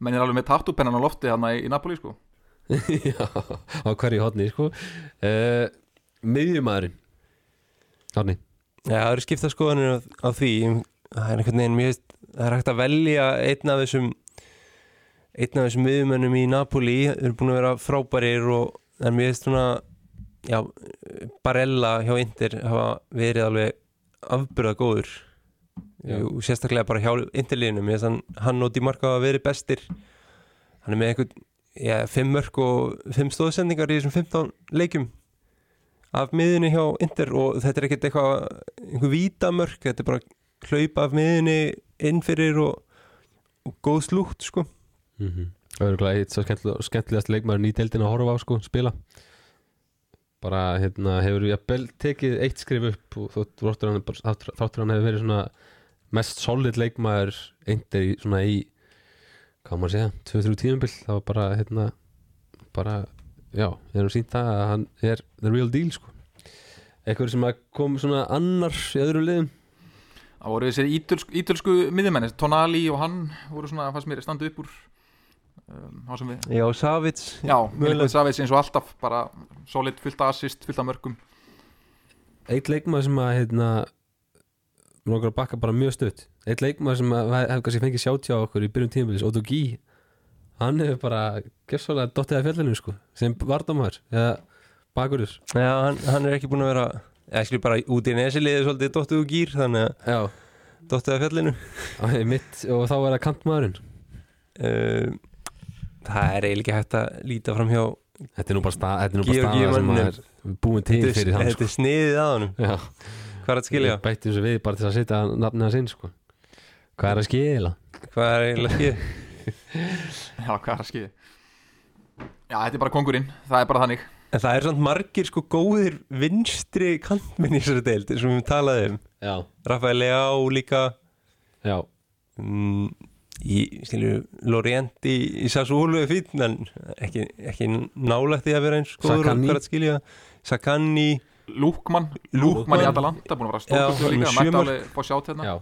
S4: Menn er alveg með tattúpennan á lofti hann í, Napoli sko.
S2: Já, á hverju hotni sko. Uh, Miðjumæðurinn Hotni
S3: Já, það eru skipta skoðanir á, á því. Það er einhvern veginn mjög það er hægt að velja einn af þessum einn af þessum miðumönnum í Napoli. Eru búin að vera frábærir og en mér veist svona já, Barella hjá Inter hafa verið alveg afbyrða góður. Og sérstaklega bara hjá veist hann, og Di Marco hafa verið bestir. Hann er með einhvern já, fimm mörg og fimm stóðsendingar í þessum 15 leikjum af miðunni hjá Inter og þetta er ekkert eitthvað einhver vítamörk, þetta er bara hlaupa af miðunni inn fyrir og, og góð slútt sko
S2: mm -hmm. Það er glæðið eitt svo skemmtileg, skemmtilegast leikmaður í deildin að horfa á sko, spila bara hérna hefur við að tekið eitt skrif upp og þótt- þáttur hann, þáttur hann hefur verið svona mest solid leikmaður eindir í svona í hvað maður að segja, 2-3 tíðumbil þá var bara hérna bara, já, við erum sínt það að hann er the real deal sko. Eitthvað sem að kom svona annar í öðru liðum?
S4: Það voru þessir ítölsku, ítölsku miðjumenni Tonali og hann voru svona fannst mér standa upp úr um, þá sem við
S3: Já, Savits
S4: Já. Milik Savits eins og alltaf bara solid, fullt af assist, fullt af mörgum
S2: eitt leikmaður sem að hérna mér langar að bakka bara mjög stutt. Eitt leikmaður sem að hefur kannski fengið sjátjá okkur í byrjun tímabilis, Otto Gí hann hefur bara gefsvalega dottið af fjallinu sko, sem vardamæður eða bakurur
S3: Já, hann, hann er ekki búin að vera ég skil bara út í nesiliði svolítið dottuð og gýr þannig að
S2: já,
S3: dottuð af fjallinu
S2: mitt, og þá er það kantmaðurinn
S3: uh, Það er eiginlega hægt að líta fram hjá
S2: þetta er nú bara, stað, þetta er nú bara
S3: Georgi
S2: staða sem
S3: manninum.
S2: er búin til
S3: Þetta
S2: fyrir hann
S3: þetta
S2: sko.
S3: er sniðið að honum
S2: já,
S3: Hvað er að skilja?
S2: ég bætti þessu við bara til að setja nafnið hans inn sko. hvað er að skila?
S3: Hvað er að skilja?
S4: Já, hvað er að skýði Já, þetta er bara kongurinn, það er bara þannig.
S3: En það er svona margir sko góðir vinstri kantminn í þessari deild sem við talaðum um.
S2: Já,
S3: Rafael Leao líka.
S2: Já,
S3: mm, í, skilju, Lorient í, í Sassuolo er fín en ekki, ekki nálægt því að vera eins góður
S2: Sakani.
S3: að skilja. Sakani.
S4: Lúkmann. Lúkmann í Atalanta búin að vera
S3: Já,
S4: stórkostur líka, mætti
S3: sjö mörk.
S4: alveg fá sjátt hérna.
S2: Já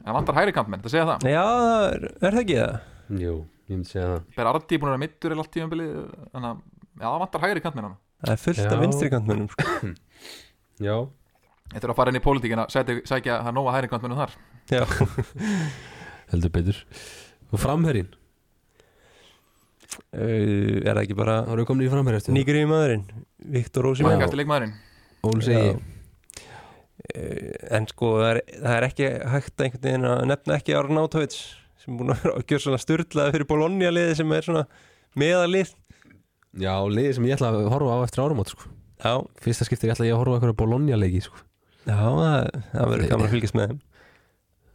S4: En vantar hægri kantmenn, það segja það?
S3: Já, er, er það ekki það?
S2: jú, ég myndi segja það.
S4: Berardi búin að vera mittur í allt tímabili Þannig að, já, það vantar hægri kantmenn hana
S3: Það er fullt
S2: Já.
S3: af vinstri kantmennum sko.
S2: já,
S4: Þetta er að fara inn í pólitíkina, sækja, sækja það nóga hægri kantmennum þar.
S3: Já,
S2: heldur betur. Og framherrin,
S3: uh, er það ekki bara
S2: komin í
S3: maðurinn Viktor Ósimán
S4: Mækast leikmaðurinn.
S2: Ól segi,
S3: en sko það er, það er ekki hægt að einhvern veginn að nefna ekki Arnautovic sem er búin að að gjöra svona styrlaði fyrir Bologna liði sem er svona meðalið
S2: já, liðið sem ég ætla að horfa á eftir áramót sko.
S3: Já,
S2: fyrsta skipti ég ætla ég að horfa á einhverja Bologna leiki sko.
S3: já það, það verður gaman að fylgjast með þeim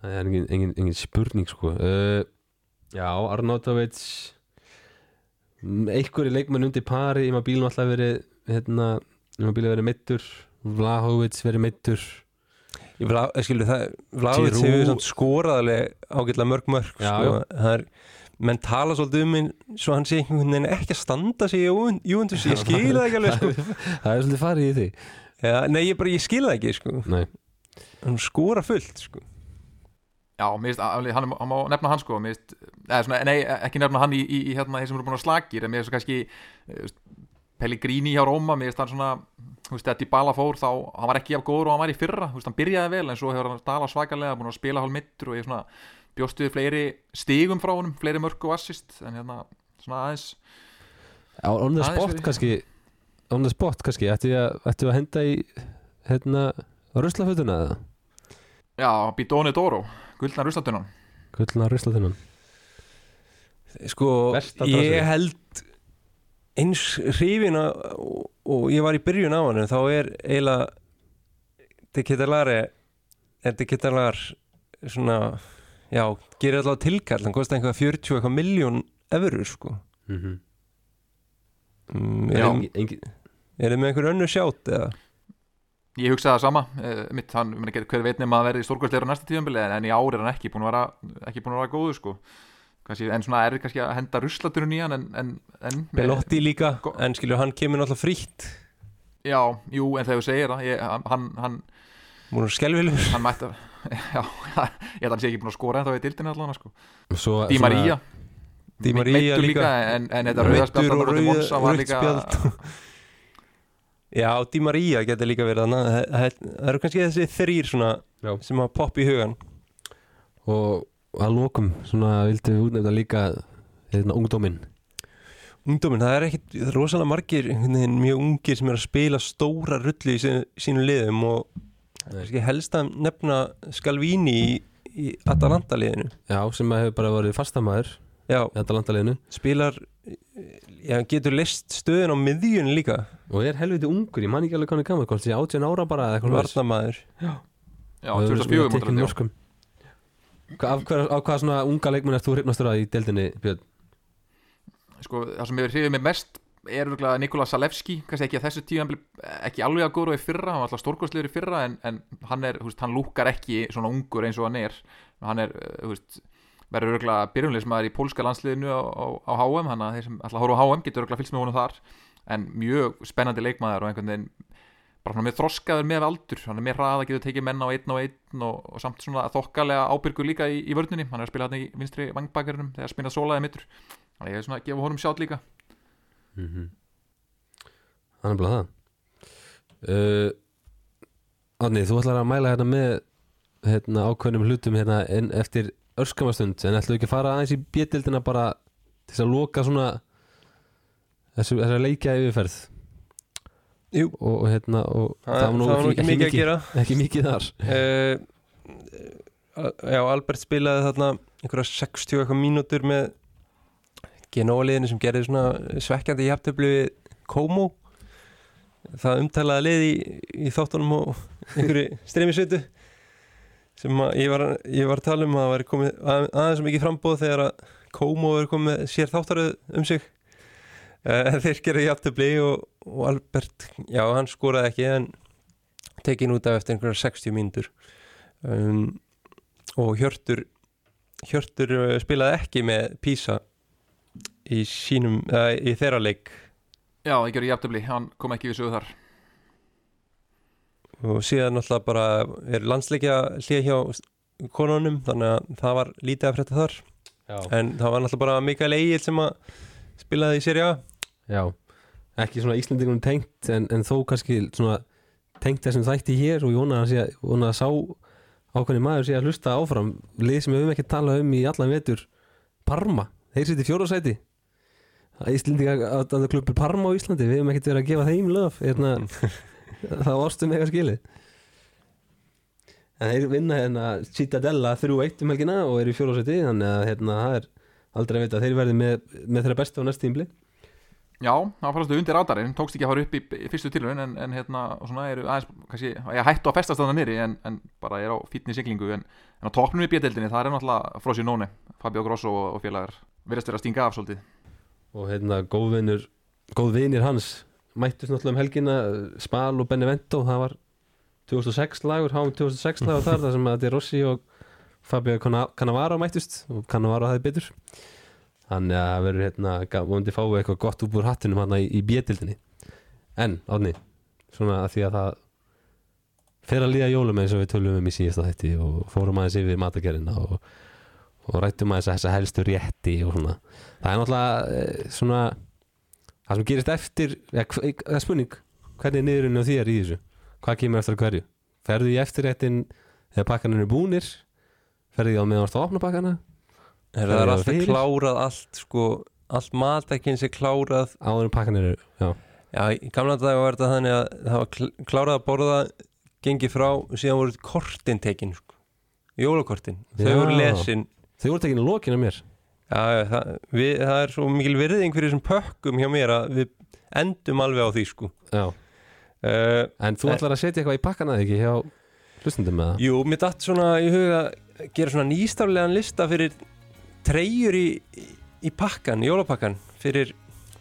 S2: það er engin, engin, engin spurning sko. uh, já, Arnautovic einhverju leikmenn undir pari Immobile alltaf verið hérna, Immobile verið meittur Vlahovic verið meittur
S3: Ég vil að, skilur það,
S2: Giroud.
S3: hefur samt skoraðlega ágætlega mörg mörg
S2: Já,
S3: sko. það er, menn tala svolítið um minn svo hann sé einhvern veginn ekki að standa sig í Juventus, ég skil það ekki alveg sko.
S2: það er svolítið farið í því
S3: Já, nei, ég bara, ég skil það ekki sko.
S2: Nei.
S3: hann skora fullt sko.
S4: Já, finnst, að- hann, hann má nefna hann sko finnst, eða svona, nei, ekki nefna hann í, í, í hérna, þeir sem eru búin að slagir en mér finnst kannski eh, Pellegrini hjá Róma, mér finnst hann svona þú veist, þetta í bala fór þá, hann var ekki jafn góður og hann var í fyrra, þú veist, hann byrjaði vel en svo hefur hann stala svakalega, búin að spila hálf mittur og ég svona bjóst við fleiri stigum frá honum, fleiri mörg og assist en hérna, svona aðeins
S2: á on the spot kannski on the spot kannski, ættu að, henda í hérna, ruslafötuna eða?
S4: Já, Bidone Doro, guldna ruslatunnan
S2: gullna ruslafutunan
S3: sko, ég held eins hrifin að, og, og ég var í byrjun á hann þá er eiginlega Deketalare er Deketalar svona já, gerir allavega tilkall hann kostar einhvað 40 og eitthvað miljón efurur sko
S2: mm -hmm.
S3: mm,
S4: Já.
S3: er, er þið með einhver önnur sjátt eða?
S4: Ég hugsaði það sama, uh, mitt, hann, hver veit nema að verði stórkvæmstlegur á næsta tíðanbili en, en í ár er hann ekki búin að vera, ekki búin að vera góður sko. Kanski, en svona er kannski að henda ruslaturinn í hann en, en, en
S3: Belotti líka, en skilju hann kemur náttúrulega frítt
S4: Já, jú, en þegar þú segir það ég, hann, hann,
S3: múin skelvilur
S4: hann mætti að Já, ég held að hann sé ekki búin að skora en þá í dildinu allan sko.
S2: svo,
S4: Di Maria
S3: Di Maria líka.
S4: en, en þetta rauðarspjald
S3: Meiddur og
S4: þarna á móti
S3: rauða-
S4: Monza var
S3: rautt
S4: líka
S3: spjald. Já, Di Maria getur líka verið þannig það, það, það eru kannski þessi þrýr svona
S2: Já.
S3: sem að poppa í hugan
S2: og að lokum svona vildu við útnefna líka hérna, ungdóminn?
S3: Ungdóminn, það er ekkit rosalega margir einhvern veginn mjög ungir sem er að spila stóra rullu í sínu, sínu liðum og kannski helst að nefna Skalvíni í, í Atalanta liðinu.
S2: Já, sem að hefur bara verið fastamæður
S3: Já,
S2: í Atalanta-liðinu
S3: spilar já, getur list stöðun á miðjun líka.
S2: Og er helviti ungur, ég man ekki alveg er gaman hvort sé 18 ára bara eða eitthvað svoleiðis.
S3: varnamaður
S4: Já,
S2: Og hefur
S4: 2004
S2: tekið
S4: mútur
S2: norskum. Hva- Af hver, á hvað svona unga leikmenn er þú hrifnastur að í deildinni, Björn?
S4: sko, það sem hefur hrifið mig mest er örgulega Nikola Salevski kannski ekki að þessu tíu ekki alveg að góru í fyrra, hann var alltaf stórkostlegur í fyrra en, en hann er, veist, hann lúkar ekki svona ungur eins og hann er hann er, eh, þú veist, verður örgulega byrjumleismæður í pólska landsliðinu á, á, á HM, hann að þeir sem alltaf horfa á HM getur örgulega fylgst með honum þar en mjög spennandi leikmaður og einhvern veginn bara með þroskaður með aldur hann er með hraða, getur tekið menn á einn og einn og, og samt svona þokkalega ábyrgur líka í, í vörninni, hann er að spila hann í vinstri vangbakarinnum þegar spinnað sólaði mittur þannig að ég er svona að gefa honum sjátt líka.
S2: Mm -hmm. Það er bara það. Uh, Árni, þú ætlar að mæla hérna með hérna, ákveðnum hlutum hérna, eftir örskamastund. En ætlaðu ekki að fara aðeins í bjöldildina bara til að loka svona þessu, þessar leikja yfirferð
S3: Jú.
S2: og, og hérna og
S3: Það, það var nú ekki mikið að gera.
S2: ekki mikið þar.
S3: Uh, Já, Albert spilaði þarna einhverja 60 eitthvað mínútur með Genoa-liðinu sem gerði svona svekkjandi jafntöflu við Komo það umtalaði lið í, í þáttunum og einhverju streymisveitu sem að ég var, ég var að tala um að það væri komið að, aðeins mikið frambóð þegar að Komo verið komið sér þáttaröð um sig uh, þeir gerði jafntöfli og, og Albert, já hann skoraði ekki en tekin út af eftir einhverja 60 mínútur. Um, og Hjörtur Hjörtur uh, spilaði ekki með Písa í sínum, uh, í þeirra leik.
S4: Já, það gerur jafntöfli, hann kom ekki við sögu þar.
S3: Og síðan náttúrulega bara er landsleikja hlið hjá konunum þannig að það var lítið að frétta þar.
S2: Já,
S3: en það var náttúrulega bara Mikael Egil sem að spilaði í Serie A
S2: Já. ekki svona Íslandingunum tengt en, en þó kannski svona tengt þessum þætti hér og vona að, að sá ákveðni maður sé að hlusta áfram lið sem við höfum ekki talað um í allan vetur Parma, þeir sitt í fjórasæti Íslendinga að klubur Parma á Íslandi, við höfum ekkert verið að gefa þeim löf hérna, það varstum eitthvað skilið. En þeir vinna hérna Cittadella 3-1 um helgina og eru í fjórasæti þannig að hérna, það er aldrei að vita þeir verði með, með þeirra bestu á næst tímli
S4: Já, það var farastu undir ádarinn, tókst ekki að fara upp í, í fyrstu tilhörun en, en hérna, og svona eru aðeins, kannski, ég hættu að festast þannig nýri en, en bara er á fítni siglingu en, en á toppnum í bjödeldinni, það er náttúrulega Frosi Nóni, Fabio Grosso og, og félagar verðast vera að stinga af svolítið.
S2: Og hérna góðvinur góð vinir hans mættust náttúrulega um helgina Spal og Benevento það var 2006 lagur háum 2006 lagur þar þar sem að De Rossi og Fabio Canna- Cannavaro mættust og Cannavaro hafði betur þannig að það verður hérna vonandi fáið eitthvað gott úr hattinum hann í, í bjötildinni en átni svona að því að það fer að líða jólum eins og við tölum um í síðasta þætti og fórum aðeins yfir matagerina og, og rættum aðeins að þessa helstu rétti og svona. Það er náttúrulega eh, svona það sem gerist eftir eða hv- það er spurning, hvernig er niðurinn á þér í þessu? Hvað kemur eftir hverju? Ferðu í eftirréttin þegar pakkaninn er búnir? Ferðu í á meðan varst að opna pakkana
S3: er
S2: Það er
S3: alltaf
S2: fyrir.
S3: klárað allt sko, allt matækinn sé klárað
S2: áður en pakkaninn eru já,
S3: já, í gamla dag var þetta þannig að það var kl- klárað að borða gengið frá og síðan voru kortin tekin sko. jólakortin, þau
S2: Já.
S3: voru lesin
S2: þau voru tekinu lokinu mér
S3: Já, það, við, það er svo mikil virðing fyrir þessum pökkum hjá mér að við endum alveg á því sko
S2: já.
S3: uh,
S2: en þú
S3: Eh.
S2: ætlar að setja eitthvað í pakkana eða ekki hjá hlustundum með það
S3: Jú, mér datt svona í huga að gera svona nýstaflegan lista fyrir treyjur í, í, pakkan, jólapakkan fyrir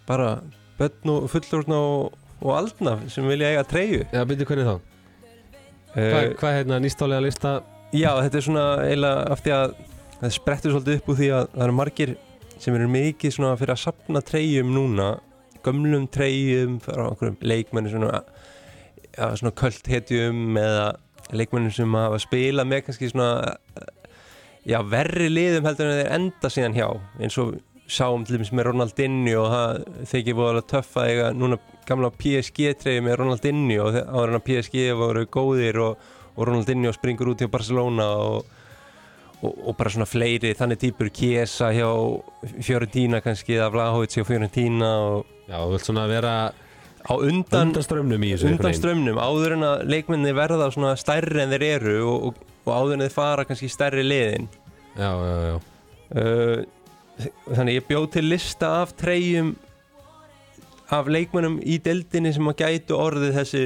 S3: bara börn og fullorðna og, og aldna sem vilja eiga treyju
S2: Já, byrju hvernig þá?
S3: Uh,
S2: hvað er hérna nýstálega lista?
S3: Já, þetta er svona eiginlega af því að það sprettur svolítið upp úr því að það eru margir sem eru mikið svona fyrir að sapna treyjum núna gömlum treyjum frá einhverjum leikmenni svona, svona köld hetjum eða leikmennum sem hafa spilað með kannski svona já, verri liðum heldur en þeir enda síðan hjá. Eins og sáum til dæmis með Ronaldinho og það þykir voru að töffa eiga núna gamla PSG treyju með Ronaldinho. Og áður en að PSG voru góðir og, og Ronaldinho springur út hjá Barcelona og, og, og bara svona fleiri. Þannig típur Kiesa hjá Fiorentina kannski eða Vlahovic hjá Fiorentina og
S2: Já, þú vilt svona vera
S3: á undan,
S2: undan strömmnum í þessu
S3: undan strömmnum áður en að leikmenni verða svona stærri en þeir eru og, og, og áður en þeir fara kannski í stærri liðin.
S2: Já, já, já.
S3: Uh, þannig ég bjóð til lista af treyjum af leikmennum í deildinni sem að gætu orðið þessi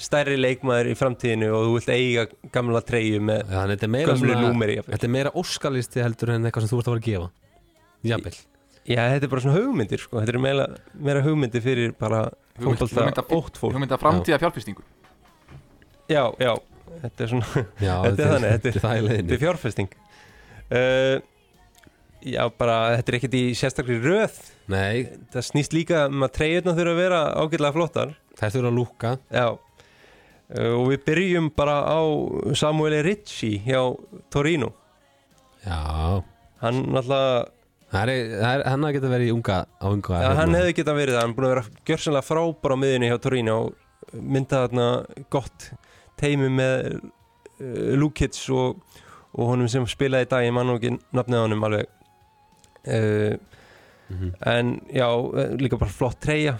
S3: stærri leikmaður í framtíðinu og þú vilt eiga gamla treyju með
S2: er svona
S3: númeri jafnvel.
S2: Þetta er meira óskalisti heldur en eitthvað sem þú ert að fara að gefa. Jafnvel.
S3: Já, þetta er bara svona hugmyndir sko. þetta er meira, meira hugmyndir fyrir bara fótbolta
S4: hugmynda-
S3: ótt fólk
S4: hugmynda framtíða fjárfestingu
S3: Já, já, þetta er svona
S2: Já,
S3: Þetta er þannig, þetta er-
S2: það
S3: Þetta er fjárfesting. Uh, Já, bara þetta er ekkert í sérstakri röð.
S2: Nei,
S3: Það snýst líka um að treyjurna þurfa að vera ágætlega flottar.
S2: Þær þurfa að lúka.
S3: Já. Uh, Og við byrjum bara á Samuel Ricci hjá Torino.
S2: Já.
S3: Hann
S2: Það er, það er, hann geta verið í unga á unga
S3: ja, hann hefði getað verið það. Hann er búin að vera gjörsanlega frábær á miðunni hjá Torino og myndað þarna gott teimi með uh, Lukic og, og honum sem spilaði í dag, ég man nú ekki nafnið honum alveg uh,
S2: Mhm.
S3: En já, eh, líka bara flott treyja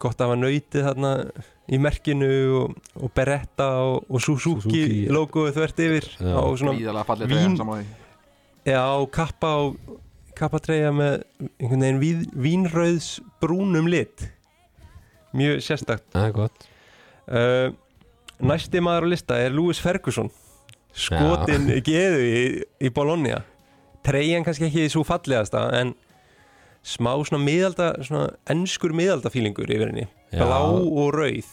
S3: Gott að hafa nautið þarna í merkinu og, og Beretta og, og Suzuki,
S2: Suzuki.
S3: logoið þvert yfir
S2: Já.
S3: á svona, vín- já, kappa og kappatreyja með einhvern veginn vín, vínrauðs brúnum lit Mjög sérstakt
S2: Það er gott
S3: uh, Næsti maður á lista er Lewis Ferguson. Skotin geðu í, í Bologna. Treyjan kannski ekki svo fallegasta en smá svona miðalda svona ennskur miðalda fílingur yfir henni. Blá og rauð.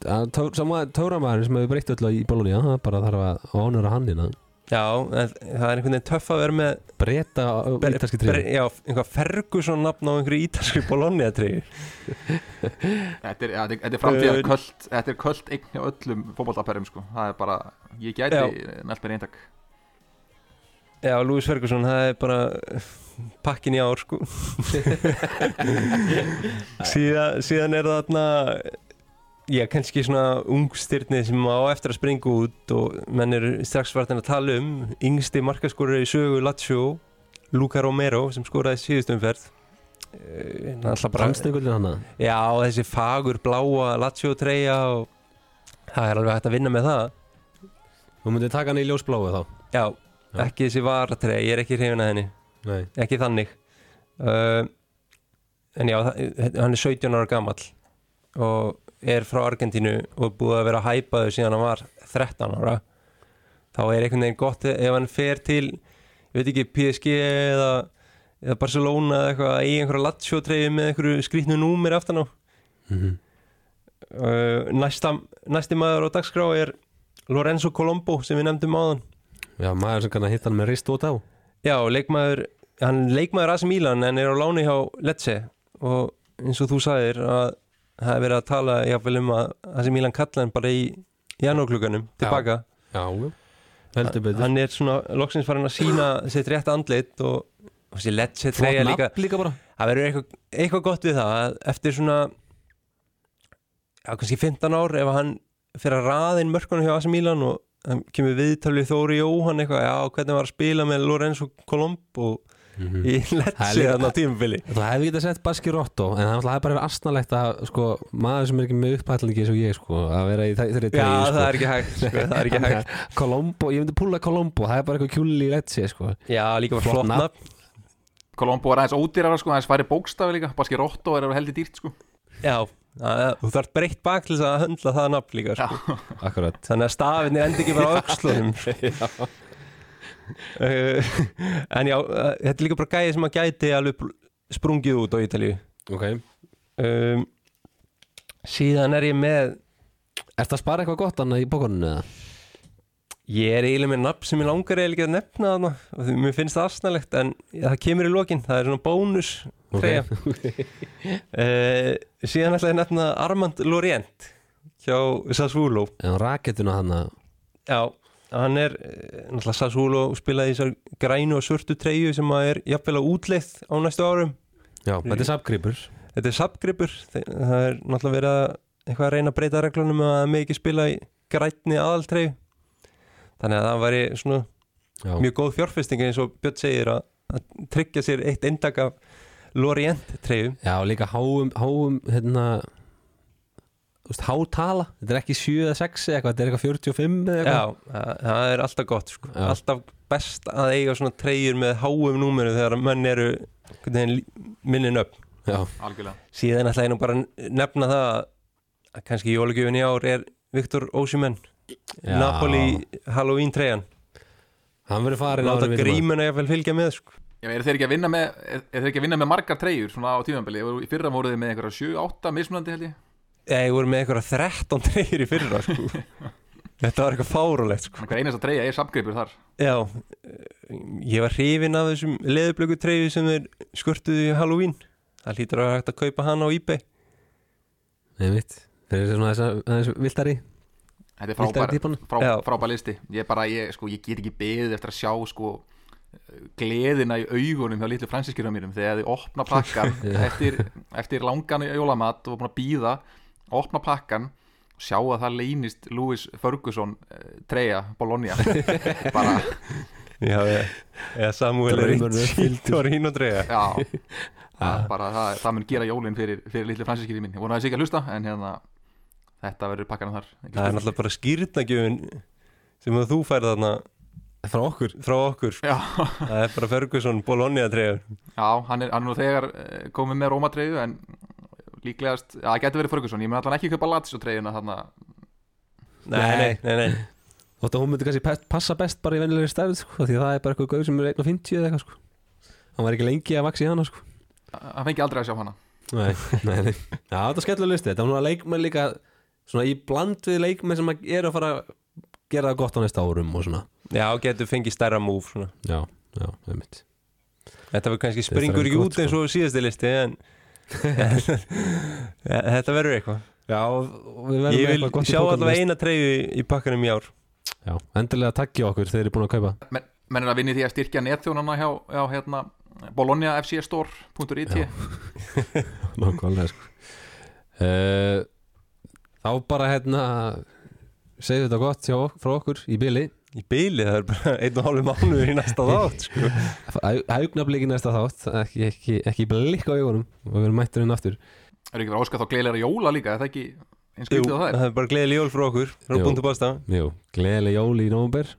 S2: Það tó- Sama tóramæður sem hefur breytt öllu í Bologna Það er bara þarf að ánura hann hérna
S3: já, það er einhvern veginn töff að vera með
S2: Breyta
S3: ber-
S2: ítalski treyju
S3: já, einhvað Ferguson nafn á einhverju ítalskri Bologna treyju
S4: Þetta er, ja, þetta er- er framtíða
S3: Uh,
S4: köld Þetta er köld eign hjá öllum fótbolltaperrum sko. Það er bara, ég gæti nælt mér eintak.
S3: Já, Lewis Ferguson, það er bara pakkin í ár sko. Síðan, síðan er það þarna já, kannski svona ungstyrni sem á eftir að springa út og menn eru strax vartin að tala um. Yngsti markaskorur í sögu Lazio Luca Romero sem skoraði síðustumferð bara
S2: Brannstengullin hann
S3: já, þessi fagur bláa Lazio treyja og það er alveg hægt að vinna með það.
S2: Þú myndir taka hann í ljósbláu þá?
S3: Já,
S2: Já.
S3: ekki þessi varatreyja, ég er ekki hrifin að henni.
S2: Nei.
S3: Ekki þannig. Uh, en já, hann er 17 ára gamall og er frá Argentínu og búið að vera hæpaður síðan hann var 13 ára þá er einhvern veginn gott ef hann fer til ég veit ekki, PSG eða, eða Barcelona eða eitthvað í einhverja treyju með einhverju skrýtnu númir aftan á.
S2: Mhm.
S3: uh, næsta, næsti maður á dagskrá er Lorenzo Colombo sem við nefndum áðan.
S2: Já, maður sem kann að hitta hann með rist út á
S3: Já, leikmaður, hann leikmaður AC Milan en er á láni hjá Lecce og eins og þú sagðir að það er verið að tala jáfnvel um að AC Milan kalla hann bara í janúarklukkanum tilbaka.
S2: Já, já
S3: Hann er svona loksins farin að sína sitt rétt andlit og og þessi Lecce
S2: Flott
S3: treyja líka.
S2: líka
S3: Það verður eitthvað, eitthvað gott við það að eftir svona já, kannski 15 ár ef hann fyrir að raðin mörkunum hjá AC Milan og hann kemur viðtalið Þóri Jóhann eitthvað, já, hvernig var að spila með Lorenzo Colombo
S2: Mhm.
S3: Í
S2: er
S3: Lecce
S2: líka-
S3: þannig á tímubili
S2: Það hefði getað sett Baski Rotto En það hefði bara verið astnalegt að sko, maður sem er ekki með upphætlingi eins og ég sko, að vera í þe- þeirri
S3: Já,
S2: treyju sko.
S3: það er ekki hægt, sko, það er ekki hægt
S2: Colombo, ég myndi púla Colombo Það er bara eitthvað kjúli í letsi sko.
S3: Já, líka bara
S2: Flott nafn.
S4: Kolombo er aðeins ódýrara sko, aðeins færi bókstafi líka Baski Rotto er heldur dýrt sko
S3: Já, þú þarf breytt bak til þess að höndla það nafn líka sko.
S2: Akkurat
S3: Þannig að stafinni endi ekki bara sko. uh, En já, uh, þetta er líka bara gæði sem að gæti alveg sprungið út á Ítalíu.
S2: Ok.
S3: Um, síðan er ég með
S2: Ertu að spara eitthvað gott annað í bókuninu eða?
S3: ég er eiginlega með nafn sem ég langar eiginlega að nefna þarna og því mér finnst það asnalegt en það kemur í lokin, það er svona bónus treyja. Uh, síðan ætla ég að nefna Armand Lorient hjá Sassuolo.
S2: En raketuna hann að
S3: Já, hann er eh, náttúrulega Sassuolo spilaði þessar grænu og svörtu treyju sem að er jafnvel á útleið á næstu árum.
S2: Já, þetta er sapgripur
S3: Þetta er sapgripur, það er náttúrulega verið að eitthvað að reyna að breyta reglunum að það með ekki spila í grænni aðaltreyju. Þannig að það væri svona
S2: Já,
S3: mjög góð fjárfesting eins og Björn segir að, að tryggja sér eitt eindak af Lorient treyju
S2: Já líka háum, háum hérna veist, hátala Þetta er ekki 7 eða 6 eða eitthvað Þetta er eitthvað 45 eða eitthvað
S3: Já, það, það er alltaf gott sko.
S2: Já.
S3: alltaf best að eiga svona treyjur með háum númeru þegar menn eru minnin upp
S2: Já,
S4: algjörlega
S3: síðan ætla ég nú bara að nefna það að- að kannski jólugjöfin í ár er Viktor Ósimenn. Napoli Halloween treyjan
S2: hann verður farin við vitum
S3: grímuna jafnvel fylgja með sko.
S4: Já, eru þeir ekki að vinna með er, er þeir ekki að vinna með margar treyjur svona á tímanbili í fyrra voruð þið með einhverja 7-8 mismunandi held ég
S3: ég voru með eitthvað 13 treyjur í fyrra sko. þetta var eitthvað fárulegt sko.
S4: hver einasta treyja er samgripur þar.
S3: Já, eh, ég var hrifin af þessum leðublöku treyju sem þeir skurtuðu í Halloween. Það hlýtur að hægt að kaupa hann á eBay.
S2: Nei mitt. Þeir eru svona þess aðeins viltari
S4: Þetta er frábær,
S2: að
S4: frá, frábær listi. Ég bara, ég, sko, ég get ekki beðið eftir að sjá sko gleðina í augunum hjá litlu fransiskjörðum mínum þegar þið opna pakkan eftir, eftir langan jólamat og búin að býða opna pakkan og sjá að það leynist Louis Ferguson uh, treyja Bologna. Bara,
S3: já, eða, eða Samuel. Torino treyja.
S4: Já. Það, bara, það, það mun gera jólinn fyrir, fyrir litlu fransiskjörðum mín ég vona að það sé ekki að hlusta en hérna þetta verður pakkanum þar.
S3: Það er náttúrulega bara skýrnagjöfin sem þú færð þarna
S2: Frá okkur.
S3: Frá okkur.
S4: Já,
S3: það er bara Ferguson Bologna treyja
S4: já hann, er, hann er nú þegar eh, komið með Rómatreyju en líklegast, já, það getur verið Ferguson. Ég mun allan ekki kaupa Lazio treyjuna þarna.
S3: Nei, nei, nei, nei.
S2: Þótt að hún myndi kannski passa best bara í vennilegri stærð sko, Því það er bara eitthvað gauð sem er 1.50 eða eitthvað sko. Hann var ekki lengi að vaxa í hana sko.
S4: Hann fengi aldrei að sjá hana.
S2: Nei, nei, nei. Já, þetta er skellur listi Þetta var núna leikmenn líka Svona í bland við leikmenn sem að eru að fara að gera það gott á næsta árum og svona.
S3: Já, getur fengið stærra múf svona.
S2: Já, já, einmitt.
S3: Þetta verður kannski
S2: Þetta er
S3: springur
S2: gott,
S3: ekki út
S2: sko.
S3: eins og síðasti listi en Ja, þetta verður eitthvað.
S2: Já, verðum
S3: ég vil
S2: eitthvað
S3: sjá allavega eina treyju í pakkanum í ár.
S2: Já, endilega takki okkur þegar þið er búin að kaupa.
S4: Men, menn er að vinni því að styrkja netþjónana hjá, hjá hérna, Bologna FC Store.it
S2: Já. Nákvæmlega sko. Uh, Þá bara hérna Segðu þetta gott hjá, frá okkur í bili
S3: í byli, það er bara einn og hálfu mánuður í næsta þátt sko.
S2: Haugnablik í næsta þátt Ekki, ekki, ekki blik á augunum Og við erum mættur inn aftur.
S4: Er ekki verið að óska þá gleðilega jóla líka er það ekki eins skrítið á það
S3: það er bara gleðileg jól frá okkur frá búndu basta
S2: Jú, gleðileg jól í nóvember.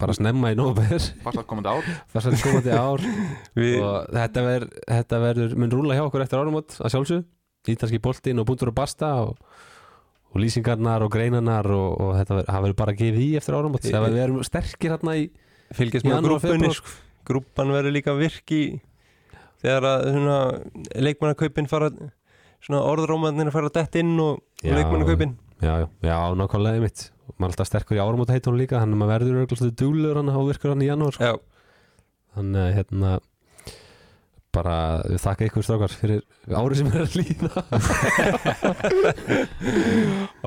S2: Bara snemma í nóvember.
S4: Fast að komandi ár.
S2: Að komandi ár. Og þetta, ver, þetta verður mun rúla hjá okkur eftir áramót að sjálfsög Ítalski boltinn og búndur og basta og, og lýsingarnar og greinarnar og, og þetta ver, það verður bara gefið í eftir
S3: Í-
S2: Þegar við erum sterkir hérna í
S3: fylgjast með
S2: febrúar.
S3: sko. grúppan verður líka virki þegar að leikmannakaupin fara svona orðrómanir fara dett inn og, og leikmannakaupin
S2: Já, já, já, nákvæmlega mitt og maður er alltaf sterkur í áramót heitunum líka þannig að maður verður örgulega dúlur hann og virkur hann í janúar sko. Þannig að hérna bara við þakka ykkur strákar fyrir árið sem er að líða.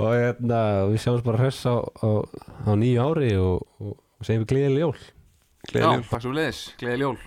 S2: Og hérna við sjáum bara hress á, á, á nýju ári og, og, segjum við gleðileg jól.
S4: Já,
S3: gleðileg jól.